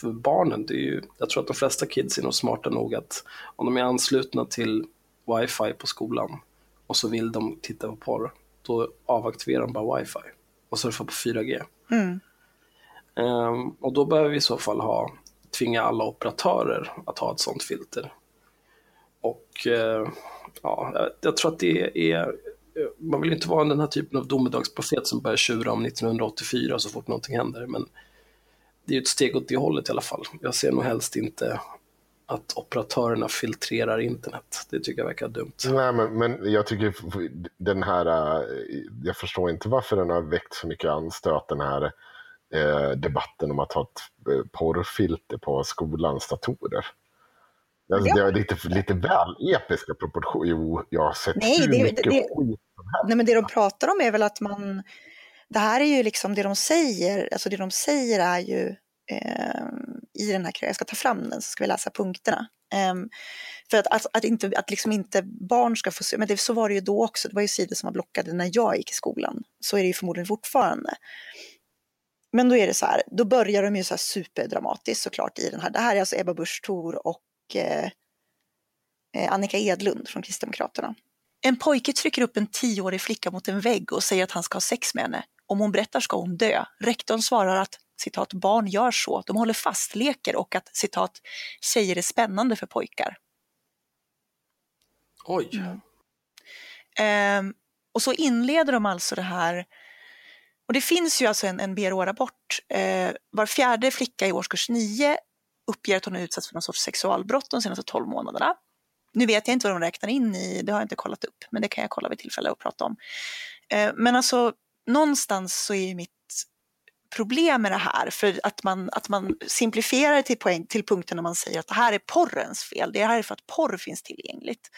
för barnen. Det är ju, jag tror att de flesta kids är nog smarta nog att om de är anslutna till wifi på skolan och så vill de titta på porr, då avaktiverar de bara wifi och surfar på 4G. Mm. Um, och då behöver vi i så fall ha, tvinga alla operatörer att ha ett sånt filter. Och uh, ja, jag, jag tror att det är man vill inte vara den här typen av domedagsprofet som börjar tjura om 1984 så fort någonting händer, men det är ett steg åt det hållet i alla fall. Jag ser nog helst inte att operatörerna filtrerar internet. Det tycker jag verkar dumt. Nej, men, men jag tycker den här, äh, jag förstår inte varför den har väckt så mycket anstöt, den här eh, debatten om att ha ett äh, porrfilter på skolans datorer. Alltså, det är lite, lite väl episka proportioner. Jo, jag har sett Nej, hur det, mycket det, skit som helst. Nej, men det de pratar om är väl att man... Det här är ju liksom det de säger, alltså det de säger är ju eh, i den här, jag ska ta fram den så ska vi läsa punkterna. Eh, för att, att, att, inte, att liksom inte barn ska få se, men det, så var det ju då också, det var ju sidor som var blockade när jag gick i skolan. Så är det ju förmodligen fortfarande. Men då är det så här, då börjar de ju så här superdramatiskt såklart i den här. Det här är alltså Ebba Busch Thor och eh, eh Annika Edlund från Kristdemokraterna. En pojke trycker upp en tioårig flicka mot en vägg och säger att han ska ha sex med henne. Om hon berättar ska hon dö. Rektorn svarar att citat, barn gör så, de håller fast, leker och att citat, tjejer är spännande för pojkar. Oj. Mm. Ehm, och så inleder de alltså det här och det finns ju alltså en, en BRÅ-rapport. Eh, var fjärde flicka i årskurs 9 uppger att hon har utsatts för någon sorts sexualbrott de senaste 12 månaderna. Nu vet jag inte vad de räknar in i, det har jag inte kollat upp, men det kan jag kolla vid tillfälle och prata om. Eh, men alltså, någonstans så är ju mitt problem med det här, för att man, att man simplifierar till, poäng, till punkten när man säger att det här är porrens fel, det här är för att porr finns tillgängligt.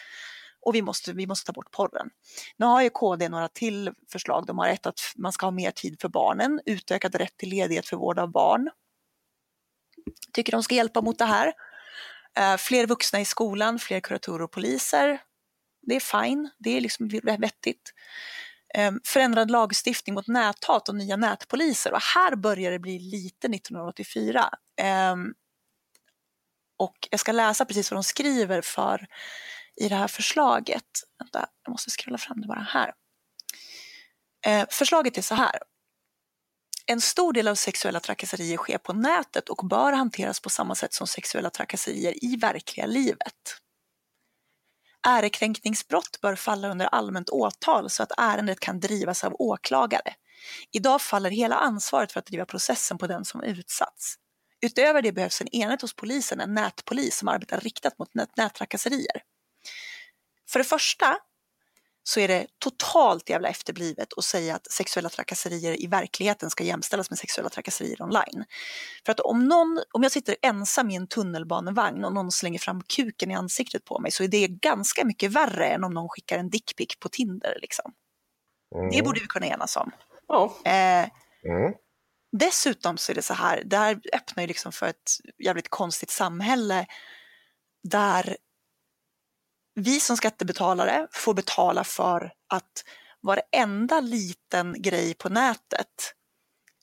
Och vi måste, vi måste ta bort porren. Nu har ju KD några till förslag. De har ett att man ska ha mer tid för barnen, utökad rätt till ledighet för vård av barn. Tycker de ska hjälpa mot det här. Uh, fler vuxna i skolan, fler kuratorer och poliser. Det är fine, det är liksom vettigt. Ehm, förändrad lagstiftning mot näthat och nya nätpoliser. Och här börjar det bli lite 1984. Ehm, och jag ska läsa precis vad de skriver för i det här förslaget. Vänta, jag måste skrulla fram det bara här. Ehm, förslaget är så här. En stor del av sexuella trakasserier sker på nätet och bör hanteras på samma sätt som sexuella trakasserier i verkliga livet. Ärekränkningsbrott bör falla under allmänt åtal så att ärendet kan drivas av åklagare. Idag faller hela ansvaret för att driva processen på den som utsatts. Utöver det behövs en enhet hos polisen, en nätpolis som arbetar riktat mot nät nättrakasserier. För det första så är det totalt jävla efterblivet att säga att sexuella trakasserier i verkligheten ska jämställas med sexuella trakasserier online. För att om, någon, om jag sitter ensam i en tunnelbanevagn och någon slänger fram kuken i ansiktet på mig så är det ganska mycket värre än om någon skickar en dickpic på Tinder. Liksom. Mm. Det borde vi kunna enas om. Ja, Eh, Mm. Dessutom så är det så här, det här öppnar ju liksom för ett jävligt konstigt samhälle där vi som skattebetalare får betala för att varenda liten grej på nätet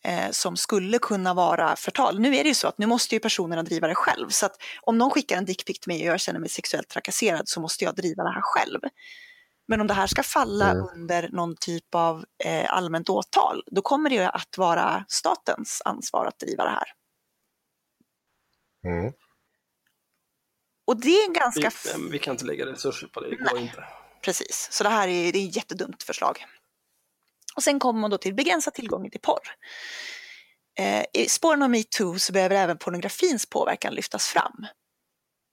eh, som skulle kunna vara förtal. Nu är det ju så att nu måste ju personerna driva det själv så att om någon skickar en dickpic till mig och jag känner mig sexuellt trakasserad så måste jag driva det här själv. Men om det här ska falla Mm. under någon typ av eh, allmänt åtal, då kommer det ju att vara statens ansvar att driva det här. Mm. Och det är en vi, ganska... nej, men vi kan inte lägga resurser på det, det går inte. Precis, så det här är, det är ett jättedumt förslag. Och sen kommer man då till begränsad tillgång till porr. Eh, I spåren av metoo så behöver även pornografins påverkan lyftas fram.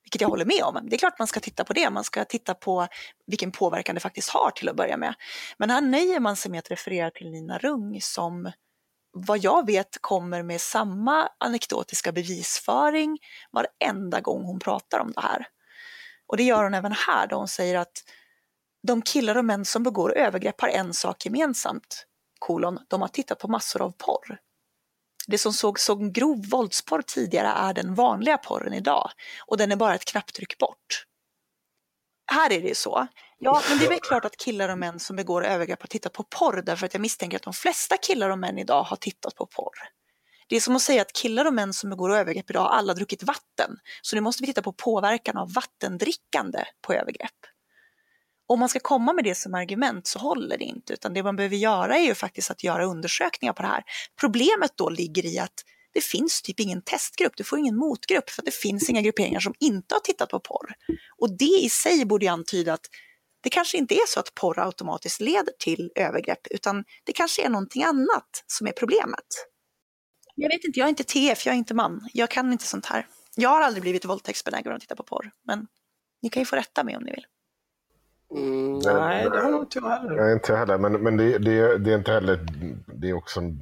Vilket jag håller med om. Det är klart man ska titta på det, man ska titta på vilken påverkan det faktiskt har till att börja med. Men här nöjer man sig med att referera till Nina Rung som vad jag vet kommer med samma anekdotiska bevisföring varenda gång hon pratar om det här. Och det gör hon även här då hon säger att de killar och män som begår övergrepp har en sak gemensamt, kolon, de har tittat på massor av porr. Det som såg som grov våldsporr tidigare är den vanliga porren idag och den är bara ett knapptryck bort. Här är det ju så. Ja, men det är väl klart att killar och män som begår övergrepp har tittat på porr därför att jag misstänker att de flesta killar och män idag har tittat på porr. Det är som att säga att killar och män som begår övergrepp idag har alla druckit vatten. Så nu måste vi titta på påverkan av vattendrickande på övergrepp. Om man ska komma med det som argument så håller det inte, utan det man behöver göra är ju faktiskt att göra undersökningar på det här. Problemet då ligger i att det finns typ ingen testgrupp, du får ingen motgrupp för att det finns inga grupperingar som inte har tittat på porr. Och det i sig borde ju antyda att det kanske inte är så att porr automatiskt leder till övergrepp, utan det kanske är någonting annat som är problemet. Jag vet inte, jag är inte TF, jag är inte man, jag kan inte sånt här. Jag har aldrig blivit våldtäktsbenägen av att titta på porr, men ni kan ju få rätta mig om ni vill. Mm, nej, det har nog inte jag heller. Nej, inte heller. Men, men det, det, det är inte heller... Det är också en,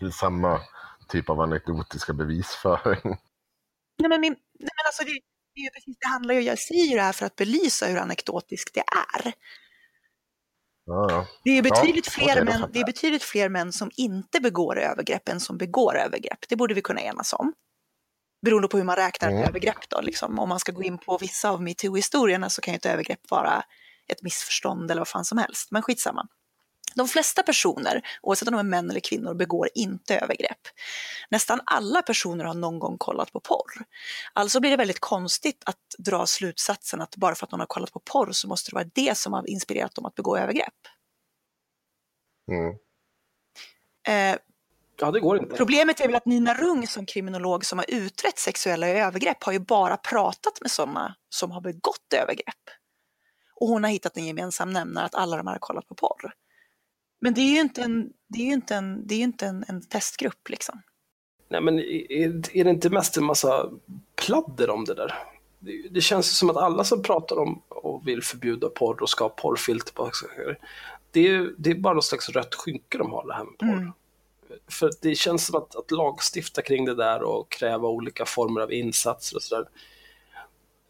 en, samma typ av anekdotiska bevisföring. Nej, men, min, nej, men alltså det, det, precis, det handlar ju, jag säger ju det här för att belysa hur anekdotiskt det är. Ja, ja. Det är, betydligt Ja, fler då män, det är betydligt fler män som inte begår övergrepp än som begår övergrepp. Det borde vi kunna enas om. Beroende på hur man räknar Mm. övergrepp. Då, liksom. Om man ska gå in på vissa av metoo-historierna så kan ju ett övergrepp vara ett missförstånd eller vad fan som helst. Men skitsamma. De flesta personer, oavsett om de är män eller kvinnor, begår inte övergrepp. Nästan alla personer har någon gång kollat på porr. Alltså blir det väldigt konstigt att dra slutsatsen att bara för att någon har kollat på porr så måste det vara det som har inspirerat dem att begå övergrepp. Mm. Eh, Ja, det går inte. Problemet är väl att Nina Rung som kriminolog som har utrett sexuella övergrepp har ju bara pratat med sådana som har begått övergrepp. Och hon har hittat en gemensam nämnare att alla de här har kollat på porr. Men det är ju inte en, det är inte en, det är inte en, en testgrupp liksom. Nej, men är, är det inte mest en massa pladder om det där? Det, det känns ju som att alla som pratar om och vill förbjuda porr och ska ha porrfilter på det är, det är bara något slags rött skynke de har det här med porr. Mm. För det känns som att, att lagstifta kring det där och kräva olika former av insatser och sådär.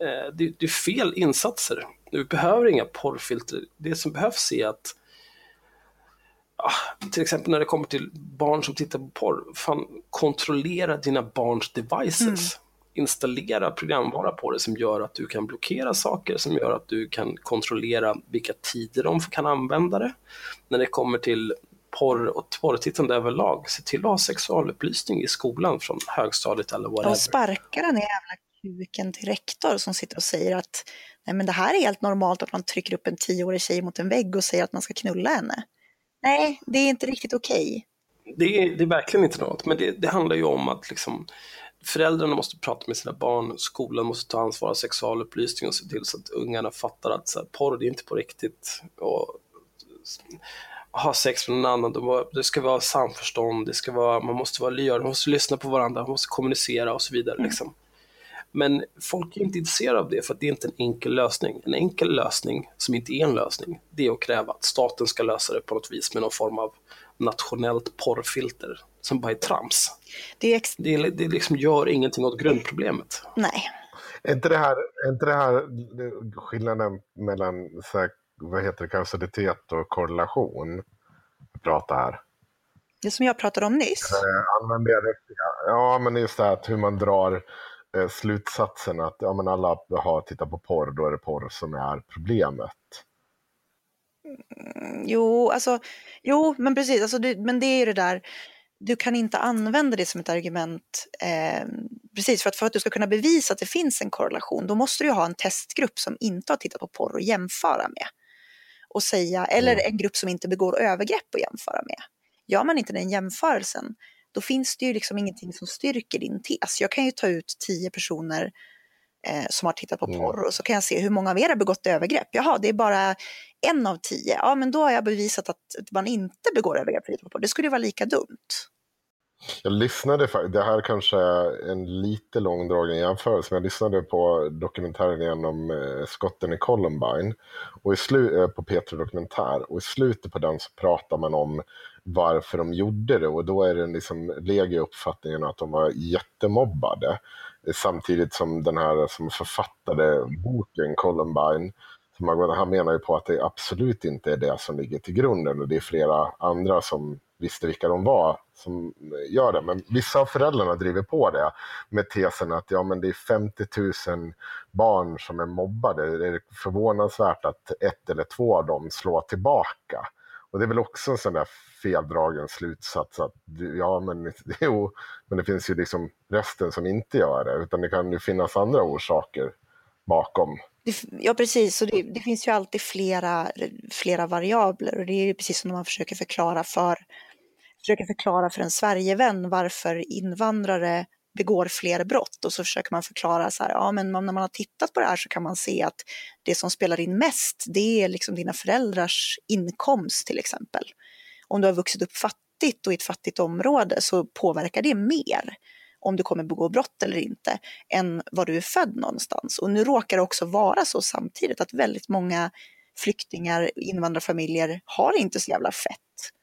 Eh, det, det är fel insatser. Du behöver inga porrfilter. Det som behövs är att till exempel när det kommer till barn som tittar på porr, fan, kontrollera dina barns devices. Installera programvara på det som gör att du kan blockera saker, som gör att du kan kontrollera vilka tider de kan använda det. När det kommer till porr och porrtittande överlag, se till att ha sexualupplysning i skolan från högstadiet eller whatever. Och sparkar den jävla kuken till rektor som sitter och säger att nej men det här är helt normalt att man trycker upp en tioårig tjej mot en vägg och säger att man ska knulla henne. Nej, det är inte riktigt okej. det, är, det är verkligen inte något, men det, det handlar ju om att liksom, föräldrarna måste prata med sina barn, skolan måste ta ansvar för sexualupplysning och se till så att ungarna fattar att så här, porr det är inte på riktigt. Och, ha sex med någon annan, det ska vara samförstånd, det ska vara, man måste vara lyhörd, man måste lyssna på varandra, man måste kommunicera och så vidare. Liksom. Men folk är inte intresserade av det för att det är inte en enkel lösning. En enkel lösning, som inte är en lösning, det är att kräva att staten ska lösa det på något vis med någon form av nationellt porrfilter som bara är trams. Det, är ex- Det, det liksom gör ingenting åt grundproblemet. nej, Är inte det här, är inte det här skillnaden mellan så här, vad heter det, kausalitet och korrelation? Pratar här. det som jag pratade om nyss. Eh, Använder jag rätt? Ja, men just det här att hur man drar slutsatsen att ja, men alla har tittat på porr, då är det porr som är problemet. Jo, alltså, jo, men precis, alltså, du, men det är ju det där, du kan inte använda det som ett argument, eh, precis, för att, för att du ska kunna bevisa att det finns en korrelation, då måste du ju ha en testgrupp som inte har tittat på porr att jämföra med. Och säga, eller Mm. en grupp som inte begår övergrepp att jämföra med. Gör man inte den jämförelsen, då finns det ju liksom ingenting som styrker din tes. Jag kan ju ta ut tio personer eh, som har tittat på Mm. porr och så kan jag se hur många av er har begått övergrepp. Jaha, det är bara en av tio. Ja, men då har jag bevisat att man inte begår övergrepp på porr. Det skulle ju vara lika dumt. Jag lyssnade, det här kanske är en lite långdragen jämförelse, men jag lyssnade på dokumentären igen om eh, skotten i Columbine. Och i slu- eh, på P3 Dokumentär. Och i slutet på den så pratar man om varför de gjorde det. Och då är det liksom legio uppfattningen att de var jättemobbade. Samtidigt som den här som författade boken Columbine som han menar ju på att det absolut inte är det som ligger till grunden. Och det är flera andra som visste vilka de var som gör det. Men vissa av föräldrarna driver på det med tesen att ja, men det är 50 000 barn som är mobbade. Det är förvånansvärt att ett eller två av dem slår tillbaka. Och det är väl också en sån där feldragen slutsats att ja, men, *laughs* jo, men det finns ju liksom resten som inte gör det. Utan det kan ju finnas andra orsaker bakom. Ja, precis. Och det, det finns ju alltid flera, flera variabler och det är ju precis som när man försöker förklara för, försöker förklara för en Sverigevän varför invandrare begår fler brott och så försöker man förklara så här, ja men när man har tittat på det här så kan man se att det som spelar in mest det är liksom dina föräldrars inkomst till exempel. Om du har vuxit upp fattigt och i ett fattigt område så påverkar det mer om du kommer begå brott eller inte än var du är född någonstans. Och nu råkar det också vara så samtidigt att väldigt många flyktingar, invandrarfamiljer har inte så jävla fett.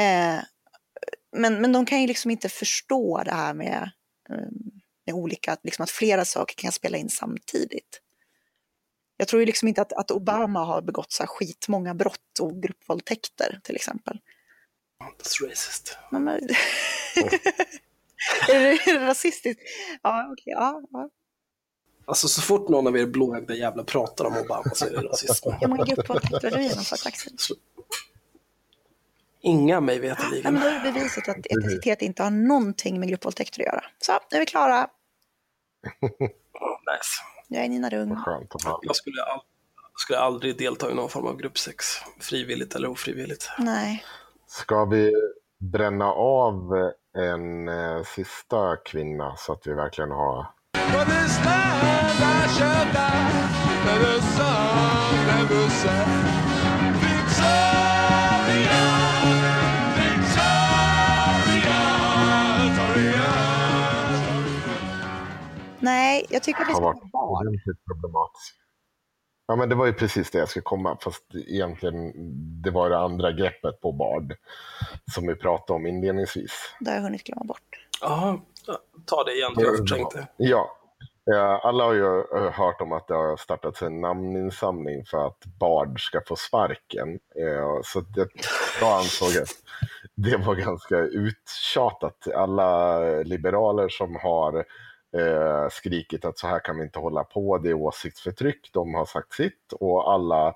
Eh, men, men de kan ju liksom inte förstå det här med, eh, med olika, liksom att flera saker kan spela in samtidigt. Jag tror ju liksom inte att, att Obama har begått så här skitmånga brott och gruppvåldtäkter till exempel. That's racist. Ja, men... *laughs* är, det, rasistiskt? Ja, okej. ja, ja. Alltså så fort någon av er blåögda jävla pratar om Obama så är det rasism. Hur många gruppvåldtäkter har du genomfört, Axel? Inga mig Ja, men veterligen. då är det bevisat att etnicitet inte har någonting med gruppvåldtäkter att göra. Så, nu är vi klara. *laughs* Nice. Jag är Nina Rung. Jag skulle, all, skulle aldrig delta i någon form av gruppsex, frivilligt eller ofrivilligt. Nej. Ska vi bränna av en eh, sista kvinna så att vi verkligen har... jag tycker att vi har ska varit barn. ordentligt problematisk. Ja, men det var ju precis det jag skulle komma, fast egentligen det var det andra greppet på Bard som vi pratade om inledningsvis. Det har jag hunnit glömma bort. Jaha, ta det igen, jag förträngde. Ja, eh, alla har ju eh, hört om att det har startats en namninsamling för att Bard ska få sparken. Eh, Så det, jag ansåg att det var ganska uttjatat. Alla liberaler som har eh, skrikit att så här kan vi inte hålla på, det är åsiktsförtryck, de har sagt sitt. Och alla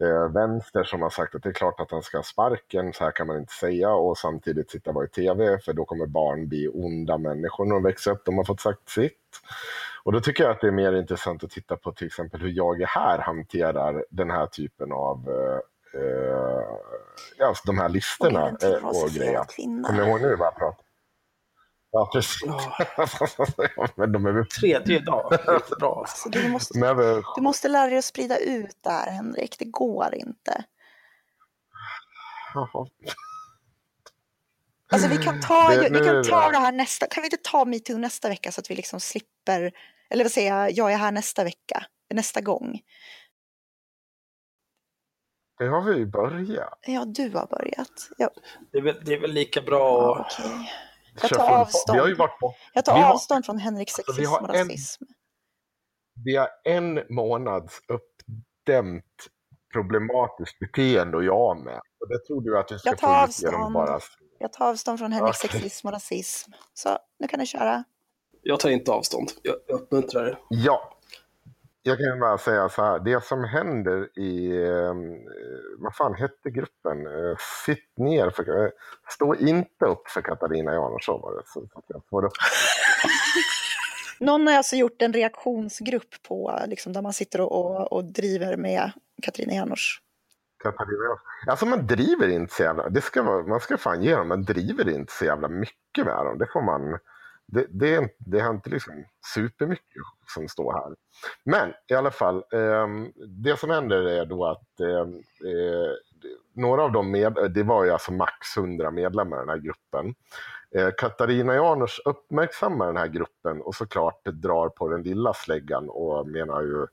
eh, vänster som har sagt att det är klart att han ska ha sparken, så här kan man inte säga och samtidigt sitta och vara i tv för då kommer barn bli onda människor när de växer upp, de har fått sagt sitt. Och då tycker jag att det är mer intressant att titta på till exempel hur jag är här hanterar den här typen av eh, eh, alltså de här listorna Och eh, och grejer. Kommer ni ihåg nu vad jag pratar Ja, precis. Ja, *laughs* men de är väl... Tredje dag, bra. alltså. Så du, måste, väl... du måste lära dig att sprida ut det här, Henrik. Det går inte. Jaha. Alltså vi kan ta, Det- vi kan ta det här nästa, kan vi inte ta metoo nästa vecka så att vi liksom slipper, eller vad säger jag, jag är här nästa vecka, nästa gång. Det har vi ju börjat. Ja, du har börjat. Ja, Det är väl, det är väl lika bra att... okej. Jag tar avstånd. Vi har ju varit på, Jag tar Vi har- avstånd från Henriks Alltså, vi sexism har och en- rasism. vi har en månads uppdämt problematiskt beteende och jag med. Och det tror du att du ska Jag tar avstånd. bara... Jag tar avstånd från Henriks Okej. sexism och rasism. Så nu kan du köra. Jag tar inte avstånd. Jag uppmuntrar det. Ja. Jag kan ju bara säga så här, det som händer i, eh, vad fan hette gruppen? Eh, Sitt ner, för, stå inte upp för Katarina Janosson var det. Så upp. *laughs* Någon har alltså gjort en reaktionsgrupp på, liksom, där man sitter och, och, och driver med Katarina Janouch. Katarina. Alltså man driver inte så jävla, det ska man ska fan ge dem, man driver inte så jävla mycket med dem. Det får man, det, det, är, det har inte liksom supermycket som står här. Men i alla fall, eh, det som händer är då att ehm, eh, några av dem, med, det var ju alltså max 100 medlemmar i den här gruppen. Eh, Katarina Janouch uppmärksammar den här gruppen och såklart drar på den lilla släggan och menar ju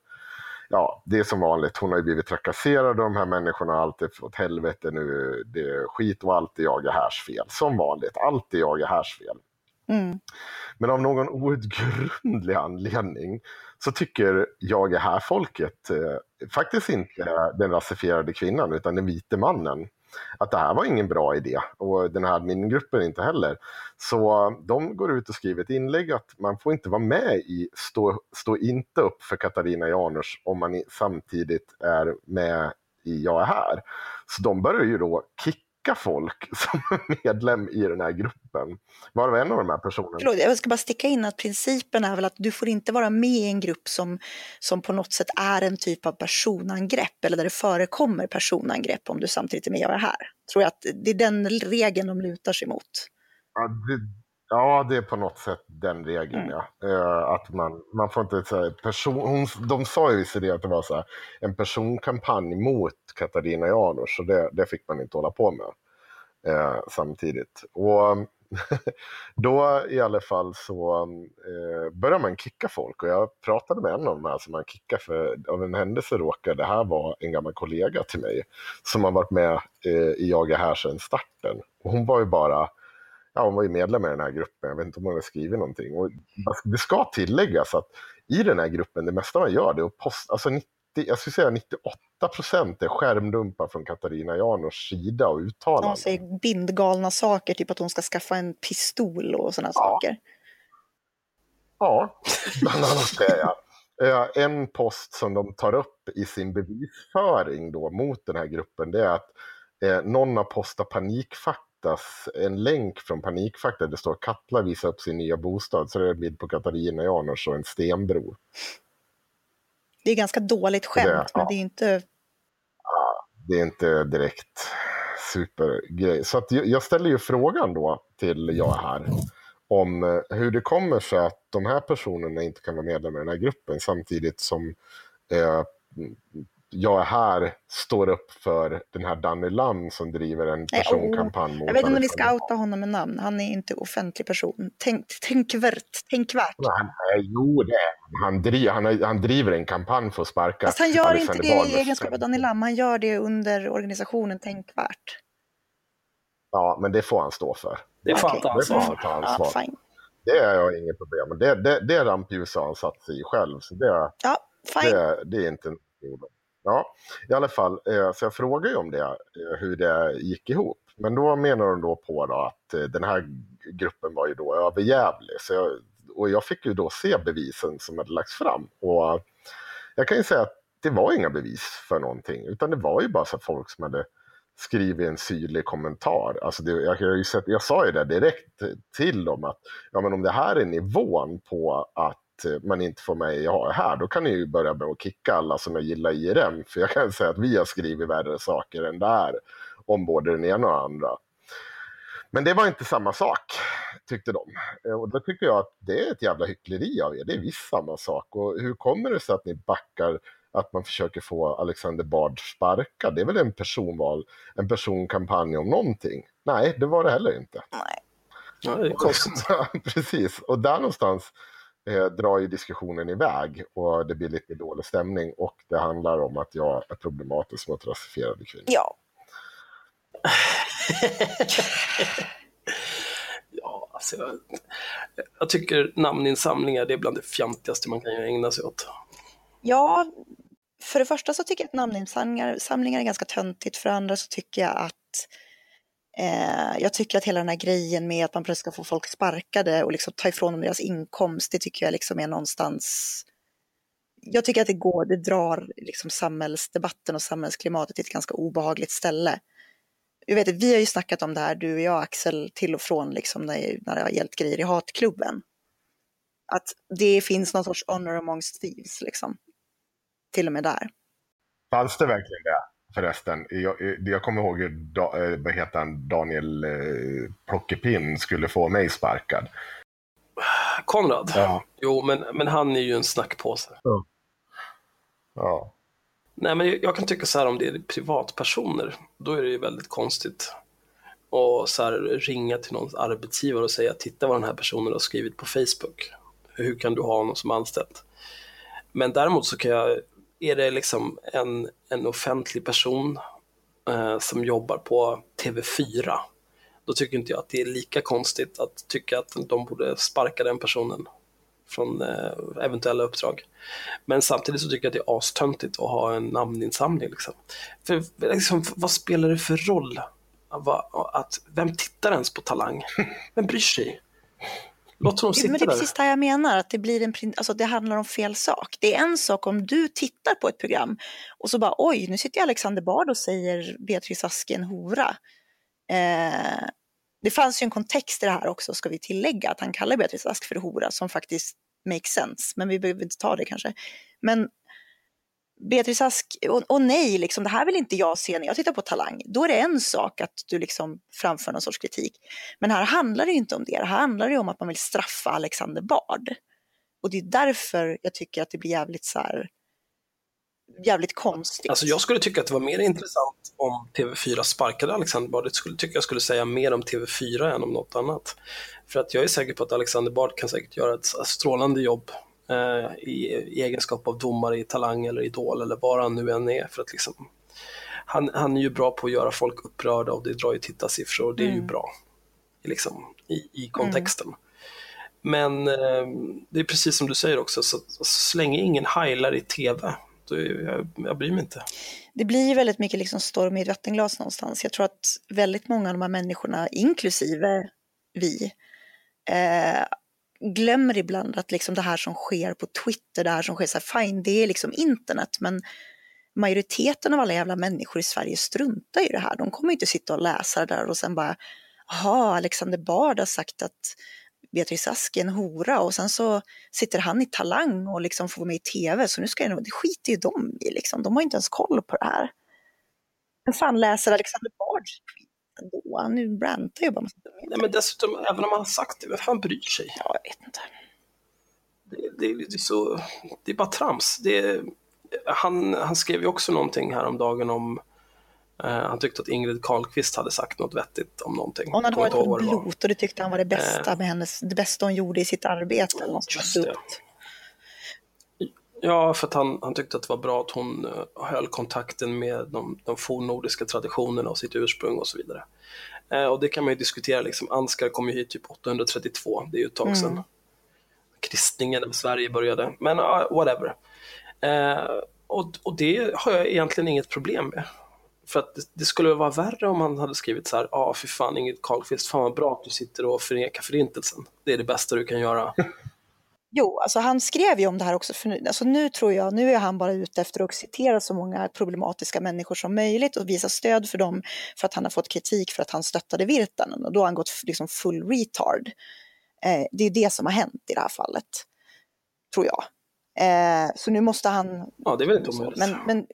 ja, det är som vanligt. Hon har ju blivit trakasserad av de här människorna. Allt är åt helvete nu. Det är skit och allt är jag är härs fel. Som vanligt. Allt är jag är härs fel. Mm. Men av någon outgrundlig anledning så tycker jag är här folket eh, faktiskt inte den rasifierade kvinnan utan den vite mannen att det här var ingen bra idé och den här admingruppen inte heller. Så de går ut och skriver ett inlägg att man får inte vara med i Stå, stå inte upp för Katarina Janouch om man samtidigt är med i Jag är här. Så de börjar ju då kicka folk *laughs* som är medlem i den här gruppen. Varav en av de här personerna Förlåt, jag ska bara sticka in att principen är väl att du får inte vara med i en grupp som, som på något sätt är en typ av personangrepp eller där det förekommer personangrepp om du samtidigt är med och är här. Tror jag att det är den regeln de lutar sig mot. Ja, det, ja, det är på något sätt den regeln, Mm. ja. Eh, att man, man får inte säga person... Hon, de sa ju visserligen att det var så här, en personkampanj mot Katarina Janouch, så det, det fick man inte hålla på med eh, samtidigt. Och *laughs* då i alla fall så eh, börjar man kicka folk och jag pratade med en av de här som man kickar för av en händelse råkade det här vara en gammal kollega till mig som har varit med eh, i Jag är här sedan starten. Och hon var ju bara ja, hon var ju medlem i den här gruppen, jag vet inte om hon har skrivit någonting. Och det ska tilläggas att i den här gruppen, det mesta man gör det är att posta, alltså 90, jag skulle säga 98 procent är skärmdumpar från Katarina Janouchs sida och De uttalanden. säger bindgalna saker, typ att hon ska skaffa en pistol och sådana Ja. saker. Ja, bland annat det ja. Eh, En post som de tar upp i sin bevisföring då mot den här gruppen det är att eh, någon har postat panikfaktas, en länk från panikfakta där det står Katla visar upp sin nya bostad så det är en bild på Katarina Janouch och en stenbro. Det är ganska dåligt skämt, Det- ja. men det är inte... det är inte direkt supergrej. Så att jag, jag ställer ju frågan då till jag här om eh, hur det kommer sig att de här personerna inte kan vara medlemmar i den här gruppen samtidigt som eh, jag här står upp för den här Danny Lam som driver en Nej, personkampanj mot Jag vet inte om vi ska outa honom med namn. Han är inte offentlig person. Tänk, tänkvärt, tänkvärt. Nej, nej, jo, det är han. Driver, han, har- han driver en kampanj för att sparka Fast han gör inte det i egenskap av Danny Lam. Han gör det under organisationen Tänkvärt. Ja, men det får han stå för. Det får han ta Det ansvar får för. han. Det är jag inget problem med. Det, det, det rampljuset har han satt sig i själv. Så det, Ja, fine. det, det är inte en problem. Ja, i alla fall. Eh, så jag frågade ju om det, eh, hur det gick ihop. Men då menar de då på då att eh, den här gruppen var ju då överjävlig. Så jag, och jag fick ju då se bevisen som hade lagts fram. Och jag kan ju säga att det var inga bevis för någonting. Utan det var ju bara så folk som hade skrivit en syrlig kommentar. Alltså det, jag, jag, sett, jag sa ju det direkt till dem att ja, men om det här är nivån på att man inte får med är här, då kan ni ju börja med att kicka alla som jag gillar IRM. För jag kan säga att vi har skrivit värre saker än det här om både den ena och andra. Men det var inte samma sak, tyckte de. Eh, Och då tycker jag att det är ett jävla hyckleri av er. Det är visst samma sak. Och hur kommer det sig att ni backar att man försöker få Alexander Bard sparkad. Det är väl en personval, en personkampanj om någonting? Nej, det var det heller inte. Nej. Ja, det är *laughs* konstigt. Precis, och där någonstans eh, drar ju diskussionen iväg och det blir lite dålig stämning och det handlar om att jag är problematisk mot rasifierade kvinnor. Ja, *laughs* Ja, alltså jag, jag tycker namninsamlingar det är bland det fjantigaste man kan ägna sig åt. Ja, för det första så tycker jag att namninsamlingar samlingar är ganska töntigt. För det andra så tycker jag att eh, jag tycker att hela den här grejen med att man plötsligt ska få folk sparkade och liksom ta ifrån dem deras inkomst, det tycker jag liksom är någonstans jag tycker att det går, det drar liksom samhällsdebatten och samhällsklimatet till ett ganska obehagligt ställe. Jag vet, vi har ju snackat om det här, du och jag Axel, till och från liksom när, när det har gällt grejer i hatklubben. Att det finns någon sorts honor amongst thieves liksom. Till och med där. Fanns det verkligen det förresten? Jag, jag kommer ihåg hur da, eh, vad heter han, Daniel eh, Plockepinn skulle få mig sparkad. Konrad? Ja. Jo, men, men han är ju en snackpåse. Ja. Nej, men jag kan tycka så här om det är privatpersoner, då är det ju väldigt konstigt att så här ringa till någon arbetsgivare och säga titta vad den här personen har skrivit på Facebook. Hur kan du ha honom som anställd? Men däremot så kan jag, är det liksom en, en offentlig person eh, som jobbar på TV4, då tycker inte jag att det är lika konstigt att tycka att de borde sparka den personen från eh, eventuella uppdrag. Men samtidigt så tycker jag att det är astöntigt att ha en namninsamling. Liksom. För liksom, vad spelar det för roll? Att, Att, vem tittar ens på Talang? Vem bryr sig? Låt honom sitta det är där. precis det jag menar, att det, blir en, alltså det handlar om fel sak. Det är en sak om du tittar på ett program och så bara oj, nu sitter Alexander Bard och säger Beatrice Ask är en hora. Eh, det fanns ju en kontext i det här också, ska vi tillägga, att han kallar Beatrice Ask för hora, som faktiskt makes sense, men vi behöver inte ta det kanske. Men Beatrice Ask, och, och nej, liksom, det här vill inte jag se när jag tittar på Talang. Då är det en sak att du liksom framför någon sorts kritik. Men här handlar det ju inte om det. Här handlar ju om att man vill straffa Alexander Bard. Och det är därför jag tycker att det blir jävligt så här, jävligt konstigt. Alltså jag skulle tycka att det var mer intressant om TV4 sparkade Alexander Bard. Jag skulle tycka jag skulle säga mer om TV4 än om något annat. För att jag är säker på att Alexander Bard kan säkert göra ett strålande jobb eh, i, i egenskap av domare i Talang eller Idol eller vad han nu än är. För att liksom, han, han är ju bra på att göra folk upprörda och det drar ju tittarsiffror och det är ju Mm. bra liksom, i, i kontexten. Men eh, det är precis som du säger också, så, så länge ingen heilar i TV, då jag, jag bryr mig inte. det blir väldigt mycket liksom storm i ett vattenglas någonstans. Jag tror att väldigt många av de här människorna, inklusive vi, eh, glömmer ibland att liksom det här som sker på Twitter, det här som sker, så här, fine, det är liksom internet, men majoriteten av alla jävla människor i Sverige struntar i det här. De kommer inte sitta och läsa det där och sen bara, jaha, Alexander Bard har sagt att Beatrice Ask är en hora och sen så sitter han i Talang och liksom får vara med i TV så nu ska jag nog, det skiter ju de i liksom. De har inte ens koll på det här. Vem fan läser Alexander Bards tweet ändå? Nu rantar ju bara massa. Nej, men dessutom, även om han har sagt det, vem fan bryr sig? Ja, jag vet inte. Det, det, det, är, så, det är bara trams. Det han, han skrev ju också någonting häromdagen om eh, han tyckte att Ingrid Carlqvist hade sagt något vettigt om någonting. Hon hade varit inte på blot och det tyckte han var det bästa med hennes, det bästa hon gjorde i sitt arbete. Just det. Ja, för att han, han tyckte att det var bra att hon uh, höll kontakten med de, de fornnordiska traditionerna och sitt ursprung och så vidare. Eh, och det kan man ju diskutera, liksom. Ansgar kom ju hit typ 832, det är ju ett tag sedan. Mm. Kristningen av Sverige började, men uh, whatever. Eh, och, och det har jag egentligen inget problem med. För att det, det skulle vara värre om han hade skrivit så här, ja ah, fy fan Ingrid Carlqvist, fan vad bra att du sitter och förnekar förintelsen. Det är det bästa du kan göra. *laughs* Jo, alltså han skrev ju om det här också. För nu, alltså nu tror jag, nu är han bara ute efter att citera så många problematiska människor som möjligt och visa stöd för dem för att han har fått kritik för att han stöttade Virtanen och då har han gått liksom full retard. Eh, det är det som har hänt i det här fallet, tror jag. Eh, så nu måste han Ja, det är väl inte omöjligt. Men, men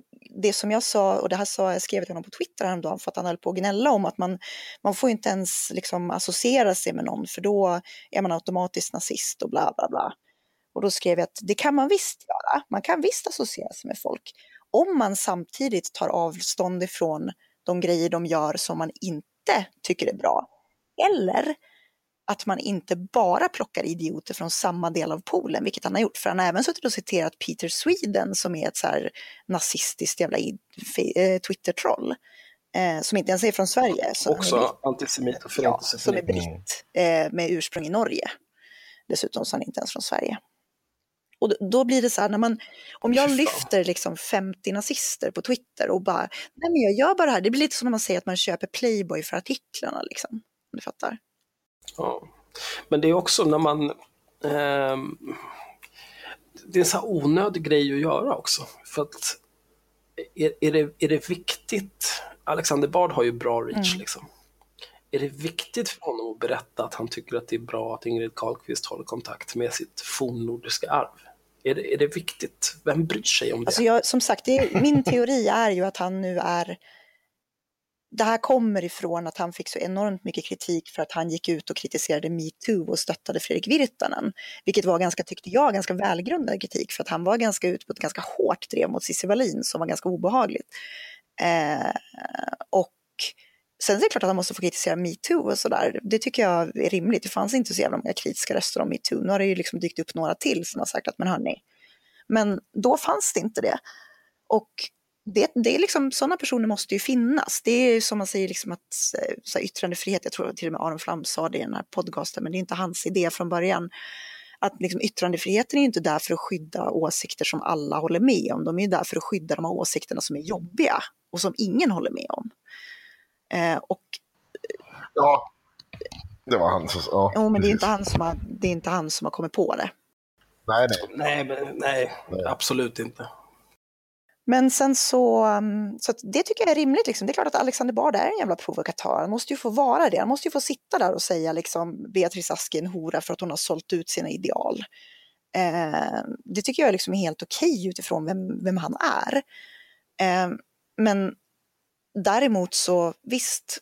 det som jag sa, och det här sa jag skrev till honom på Twitter häromdagen för att han höll på att gnälla om att man, man får inte ens liksom associera sig med någon för då är man automatiskt nazist och bla bla bla. Och då skrev jag att det kan man visst göra. Man kan visst associera sig med folk. Om man samtidigt tar avstånd ifrån de grejer de gör som man inte tycker är bra. Eller att man inte bara plockar idioter från samma del av poolen, vilket han har gjort. För han har även suttit och citerat Peter Sweden som är ett så här nazistiskt jävla eh, Twitter-troll. Eh, som inte ens är från Sverige. Också antisemit och ja, Som är britt eh, med ursprung i Norge. Dessutom så är han inte ens från Sverige. Och då blir det så här, när man, om jag lyfter liksom 50 nazister på Twitter och bara, nej men jag gör bara det här, det blir lite som när man säger att man köper Playboy för artiklarna liksom. Om du fattar? Ja. Men det är också när man, eh, det är en så här onödig grej att göra också. För att är, är, det, är det viktigt, Alexander Bard har ju bra reach mm. liksom. Är det viktigt för honom att berätta att han tycker att det är bra att Ingrid Carlqvist håller kontakt med sitt fornnordiska arv? Är det, är det viktigt? Vem bryr sig om det? Alltså jag, som sagt, det, min teori är ju att han nu är det här kommer ifrån att han fick så enormt mycket kritik för att han gick ut och kritiserade metoo och stöttade Fredrik Virtanen. Vilket var ganska, tyckte jag, ganska välgrundad kritik för att han var ganska ute på ett ganska hårt drev mot Cissi Wallin som var ganska obehagligt. Eh, och sen är det klart att han måste få kritisera metoo och sådär. Det tycker jag är rimligt. Det fanns inte så jävla många kritiska röster om metoo. Nu har det ju liksom dykt upp några till som har sagt att men hörni. Men då fanns det inte det. Och det, det är liksom, sådana personer måste ju finnas. Det är som man säger liksom att eh, så här, yttrandefrihet, jag tror till och med Aron Flam sa det i den här podcasten, men det är inte hans idé från början. Att liksom, yttrandefriheten är ju inte där för att skydda åsikter som alla håller med om, de är ju där för att skydda de här åsikterna som är jobbiga och som ingen håller med om. Eh, och, ja, det var han som sa. Ja, men det är, inte han som har, det är inte han som har kommit på det. Nej, nej. Nej, men, nej, nej. absolut inte. Men sen så, mm, så det tycker jag är rimligt. Liksom. Det är klart att Alexander Bard är en jävla provokatör. Han måste ju få vara det. Han måste ju få sitta där och säga liksom Beatrice Ask är en hora för att hon har sålt ut sina ideal. Eh, det tycker jag liksom är helt okej okay utifrån vem, vem han är. Eh, men däremot så visst,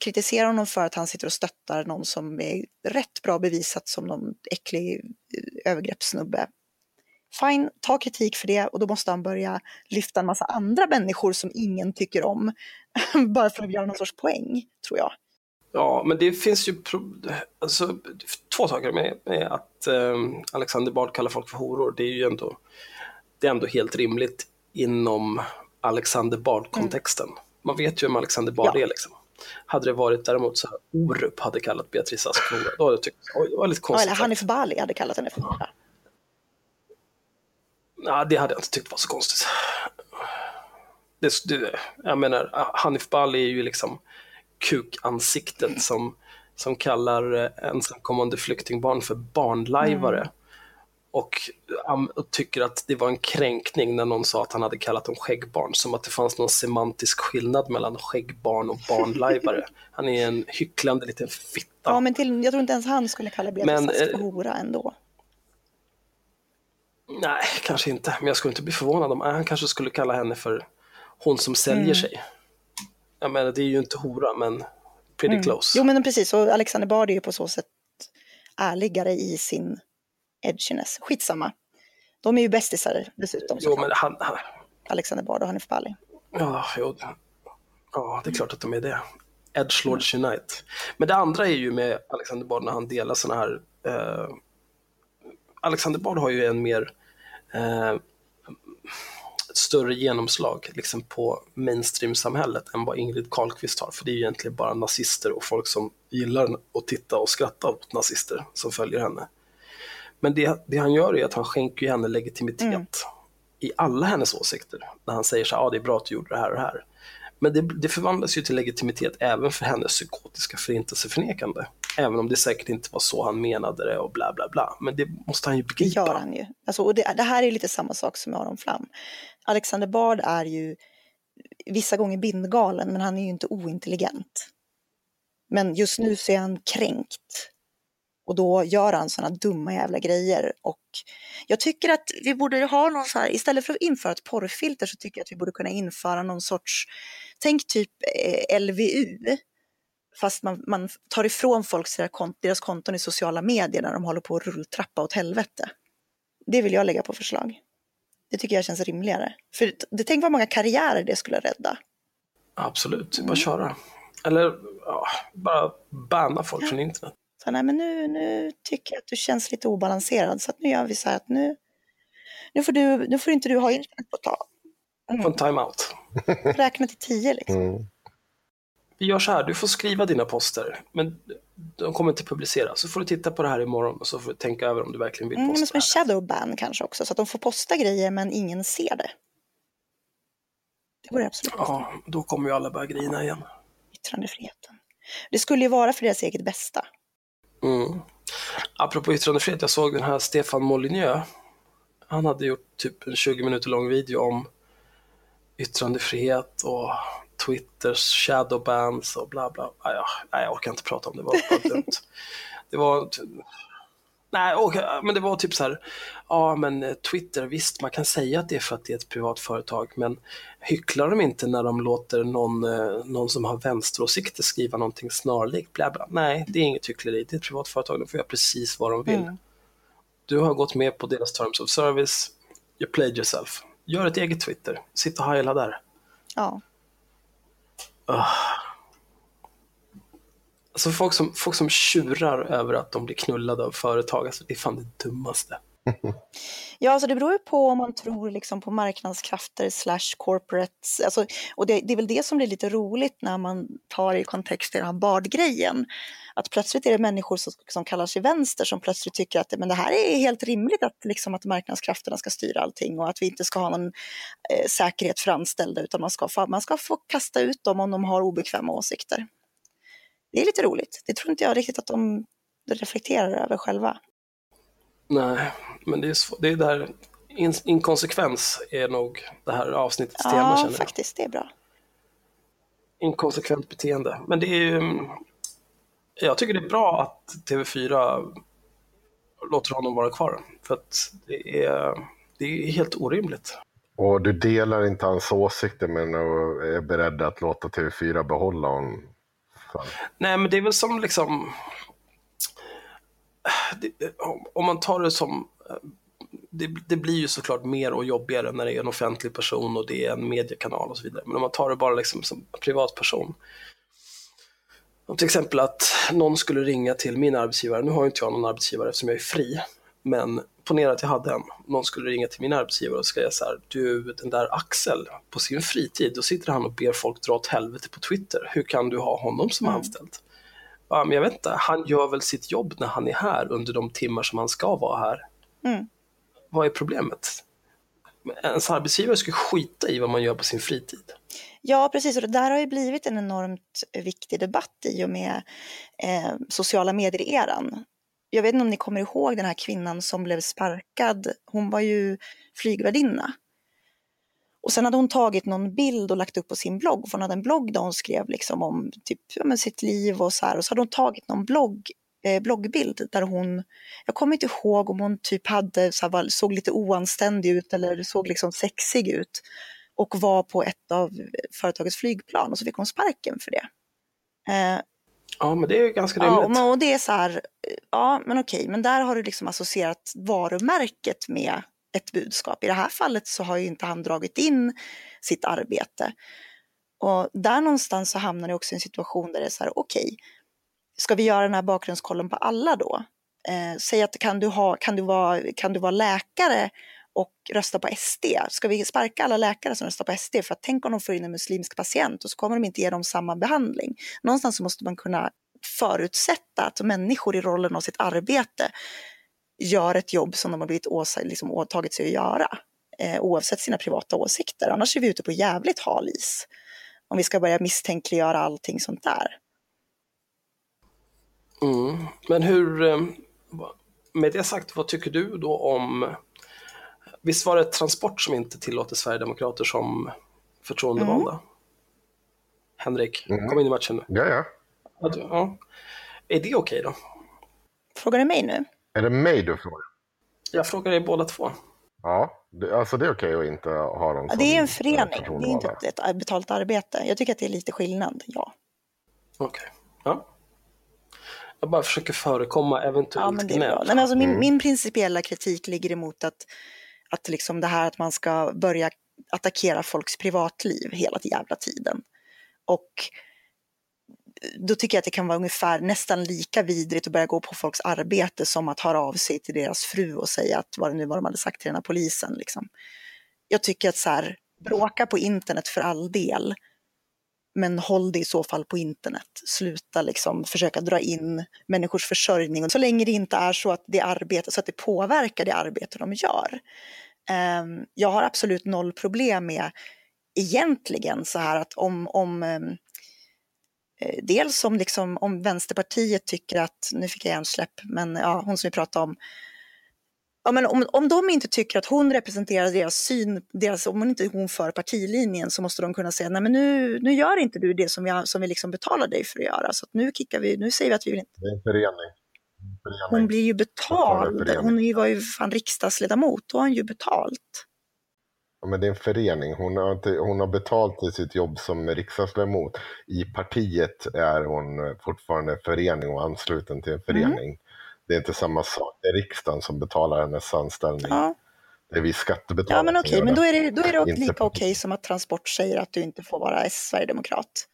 kritisera honom för att han sitter och stöttar någon som är rätt bra bevisat som någon äcklig eh, övergreppssnubbe fine, ta kritik för det och då måste han börja lyfta en massa andra människor som ingen tycker om. *laughs* bara för att göra någon sorts poäng, tror jag. Ja, men det finns ju alltså, två saker med, med att eh, Alexander Bard kallar folk för horor. Det är ju ändå, det är ändå helt rimligt inom Alexander Bard-kontexten. Mm. Man vet ju vem Alexander Bard ja. är liksom. Hade det varit däremot så här, Orup hade kallat Beatrice Ask för hora, då hade jag tyckt oj, det var lite konstigt. Ja, eller Hanif Bali hade kallat henne för hora. Ja, det hade jag inte tyckt var så konstigt. Det, det, jag menar, Hanif Bali är ju liksom kukansiktet som, som kallar eh, ensamkommande flyktingbarn för barnlajvare. Mm. Och, och, tycker att det var en kränkning när någon sa att han hade kallat dem skäggbarn, som att det fanns någon semantisk skillnad mellan skäggbarn och barnlajvare. *laughs* Han är en hycklande liten fitta. Ja, men till, jag tror inte ens han skulle kalla Beatrice Ask för eh, hora ändå. Nej, kanske inte. Men jag skulle inte bli förvånad om han kanske skulle kalla henne för hon som säljer mm. sig. Jag menar, det är ju inte hora, men pretty mm. close. Jo, men precis. Och Alexander Bard är ju på så sätt ärligare i sin edginess. Skitsamma. De är ju bästisar dessutom. Jo, men han, han... Alexander Bard och Hanif Bali. Ja, jo. ja, det är klart att de är det. Edgelords mm. Unite. Men det andra är ju med Alexander Bard när han delar sådana här eh, Alexander Bard har ju en mer eh, större genomslag liksom på mainstream-samhället än vad Ingrid Carlqvist har, för det är egentligen bara nazister och folk som gillar att titta och skratta åt nazister som följer henne. Men det, det han gör är att han skänker henne legitimitet mm. i alla hennes åsikter, när han säger så här, ah, det är bra att du gjorde det här och det här. Men det, det förvandlas ju till legitimitet även för hennes psykotiska förintelseförnekande. Även om det säkert inte var så han menade det och bla bla bla. Men det måste han ju begripa. Det gör han ju. Alltså, och det, det här är lite samma sak som med Aron Flam. Alexander Bard är ju vissa gånger bindgalen, men han är ju inte ointelligent. Men just nu så är han kränkt. Och då gör han sådana dumma jävla grejer. Och jag tycker att vi borde ha någon så här, istället för att införa ett porrfilter så tycker jag att vi borde kunna införa någon sorts, tänk typ eh, LVU fast man, man tar ifrån folk deras, kont deras konton i sociala medier när de håller på att rulltrappa åt helvete. Det vill jag lägga på förslag. Det tycker jag känns rimligare. För det, tänk vad många karriärer det skulle rädda. Absolut, bara köra. Eller ja, bara banna folk från internet. Så nej, men nu, nu tycker jag att du känns lite obalanserad, så att nu gör vi så här att nu, nu, får, du, nu får inte du ha internet på ett tag. Få en time-out. *laughs* Räkna till tio liksom. Mm. Vi gör så här, du får skriva dina poster, men de kommer inte publiceras. Så får du titta på det här imorgon och så får du tänka över om du verkligen vill Mm, men posta. som en det här. shadow ban kanske också, så att de får posta grejer men ingen ser det. Det vore absolut. Ja, då kommer ju alla börja grina igen. Yttrandefriheten. Det skulle ju vara för deras eget bästa. Mm. Apropå yttrandefrihet, jag såg den här Stefan Molyneux. Han hade gjort typ en 20 minuter lång video om yttrandefrihet och Twitters shadowbans och bla bla. Nej, jag, orkar inte prata om det, det var bara dumt. *laughs* Det var... Nej, okej, men det var typ så här, ja men eh, Twitter, visst man kan säga att det är för att det är ett privat företag, men hycklar de inte när de låter någon, eh, någon som har vänsteråsikter skriva någonting snarlikt? Bla bla. Nej, det är inget hyckleri, det är ett privat företag, de får göra precis vad de vill. Mm. Du har gått med på deras terms of service, you played yourself. Gör ett eget Twitter, sitt och heila där. Ja. Alltså folk som, folk som tjurar över att de blir knullade av företag, alltså det är fan det dummaste. *laughs* Ja, alltså det beror ju på om man tror liksom på marknadskrafter slash corporates. Alltså, och det, det är väl det som blir lite roligt när man tar i kontext den här Bard-grejen. Att plötsligt är det människor som, som kallar sig vänster som plötsligt tycker att men det här är helt rimligt att, liksom, att marknadskrafterna ska styra allting och att vi inte ska ha någon eh, säkerhet för anställda utan man ska, få, man ska få kasta ut dem om de har obekväma åsikter. Det är lite roligt. Det tror inte jag riktigt att de reflekterar över själva. Nej, men det är, det är där, in, inkonsekvens är nog det här avsnittets tema Ja, känner jag. faktiskt, det är bra. Inkonsekvent beteende. Men det är ju, jag tycker det är bra att TV4 låter honom vara kvar. För att det är, det är helt orimligt. Och du delar inte hans åsikter men är beredd att låta TV4 behålla honom. Fan. Nej, men det är väl som liksom... Det, om- man tar det som... Det, det blir ju såklart mer och jobbigare när det är en offentlig person och det är en mediekanal och så vidare. Men om man tar det bara liksom som privatperson. Om till exempel att någon skulle ringa till min arbetsgivare. Nu har ju inte jag någon arbetsgivare eftersom jag är fri. Men ponera att jag hade en. Någon skulle ringa till min arbetsgivare och säga så här. Du, den där Axel, på sin fritid, då sitter han och ber folk dra åt helvete på Twitter. Hur kan du ha honom som anställd? Ja, men jag vet inte, han gör väl sitt jobb när han är här under de timmar som han ska vara här. Mm. Vad är problemet? Ens arbetsgivare ska skita i vad man gör på sin fritid. Ja, precis. Och det där har ju blivit en enormt viktig debatt i och med eh, sociala medier-eran. Jag vet inte om ni kommer ihåg den här kvinnan som blev sparkad. Hon var ju flygvärdinna. Och sen hade hon tagit någon bild och lagt upp på sin blogg. För hon hade en blogg där hon skrev liksom om typ, ja, sitt liv och så här. Och så hade hon tagit någon blogg, eh, bloggbild där hon, jag kommer inte ihåg om hon typ hade, så här, var, såg lite oanständig ut eller såg liksom sexig ut och var på ett av eh, företagets flygplan och så fick hon sparken för det. Eh, Ja, men det är ju ganska ja, rimligt. och, och det är så här, ja men okej, men där har du liksom associerat varumärket med ett budskap. I det här fallet så har ju inte han dragit in sitt arbete. Och där någonstans så hamnar det också i en situation där det är så här, okej, ska vi göra den här bakgrundskollen på alla då? Eh, säg att kan du, ha, kan, du vara, kan du vara läkare och rösta på SD? Ska vi sparka alla läkare som röstar på SD? För att tänk om de får in en muslimsk patient och så kommer de inte ge dem samma behandling. Någonstans så måste man kunna förutsätta att människor i rollen av sitt arbete gör ett jobb som de har blivit åsa, liksom, åtagit sig att göra. Eh, oavsett sina privata åsikter. Annars är vi ute på jävligt hal is. Om vi ska börja misstänkliggöra allting sånt där. Mm. Men hur, eh, med det sagt, vad tycker du då om, visst var det Transport som inte tillåter Sverigedemokrater som förtroendevalda? Henrik, Mm. kom in i matchen nu. Ja, ja. Ja, du- Ja. Är det okej då? Frågar du mig nu? Är det mig du frågar? Jag frågar er båda två. Ja, det, alltså det är okej att inte ha dem Ja, det är en förening, det är inte ett, betalt arbete. Jag tycker att det är lite skillnad, ja. Okej. Ja. Jag bara försöker förekomma eventuellt Ja, men det är bra. gnäll. Nej, men alltså min, Mm. min principiella kritik ligger emot att, att liksom det här att man ska börja attackera folks privatliv hela jävla tiden. Och eh, då tycker jag att det kan vara ungefär nästan lika vidrigt att börja gå på folks arbete som att höra av sig till deras fru och säga att vad det nu var de hade sagt till den här polisen. Liksom. Jag tycker att så här, bråka på internet för all del, men håll det i så fall på internet. Sluta liksom försöka dra in människors försörjning. Och så länge det inte är så att det arbete, så att det påverkar det arbete de gör. Ehm, jag har absolut noll problem med egentligen så här att om, om ehm, eh, dels om, liksom, om Vänsterpartiet tycker att, nu fick jag hjärnsläpp, men ja, hon som vi pratade om, Ja, men om, om de inte tycker att hon representerar deras syn, deras, om hon inte hon för partilinjen så måste de kunna säga nej men nu, nu gör inte du det som, jag, som vi liksom betalar dig för att göra. Så att nu, kickar vi, nu säger vi att vi vill inte. Det är en förening. En förening. Hon blir ju betald. Hon var ju fan riksdagsledamot, då har hon ju betalt. Ja, men det är en förening. Hon har, inte, hon har betalt i sitt jobb som riksdagsledamot. I partiet är hon fortfarande en förening och ansluten till en förening. Det är inte samma sak. Det är riksdagen som betalar hennes anställning. Ja, Det är vi skattebetalare ja men okej, gör men då är det, då är det lika okej som att Transport säger att du inte får vara sverigedemokrat.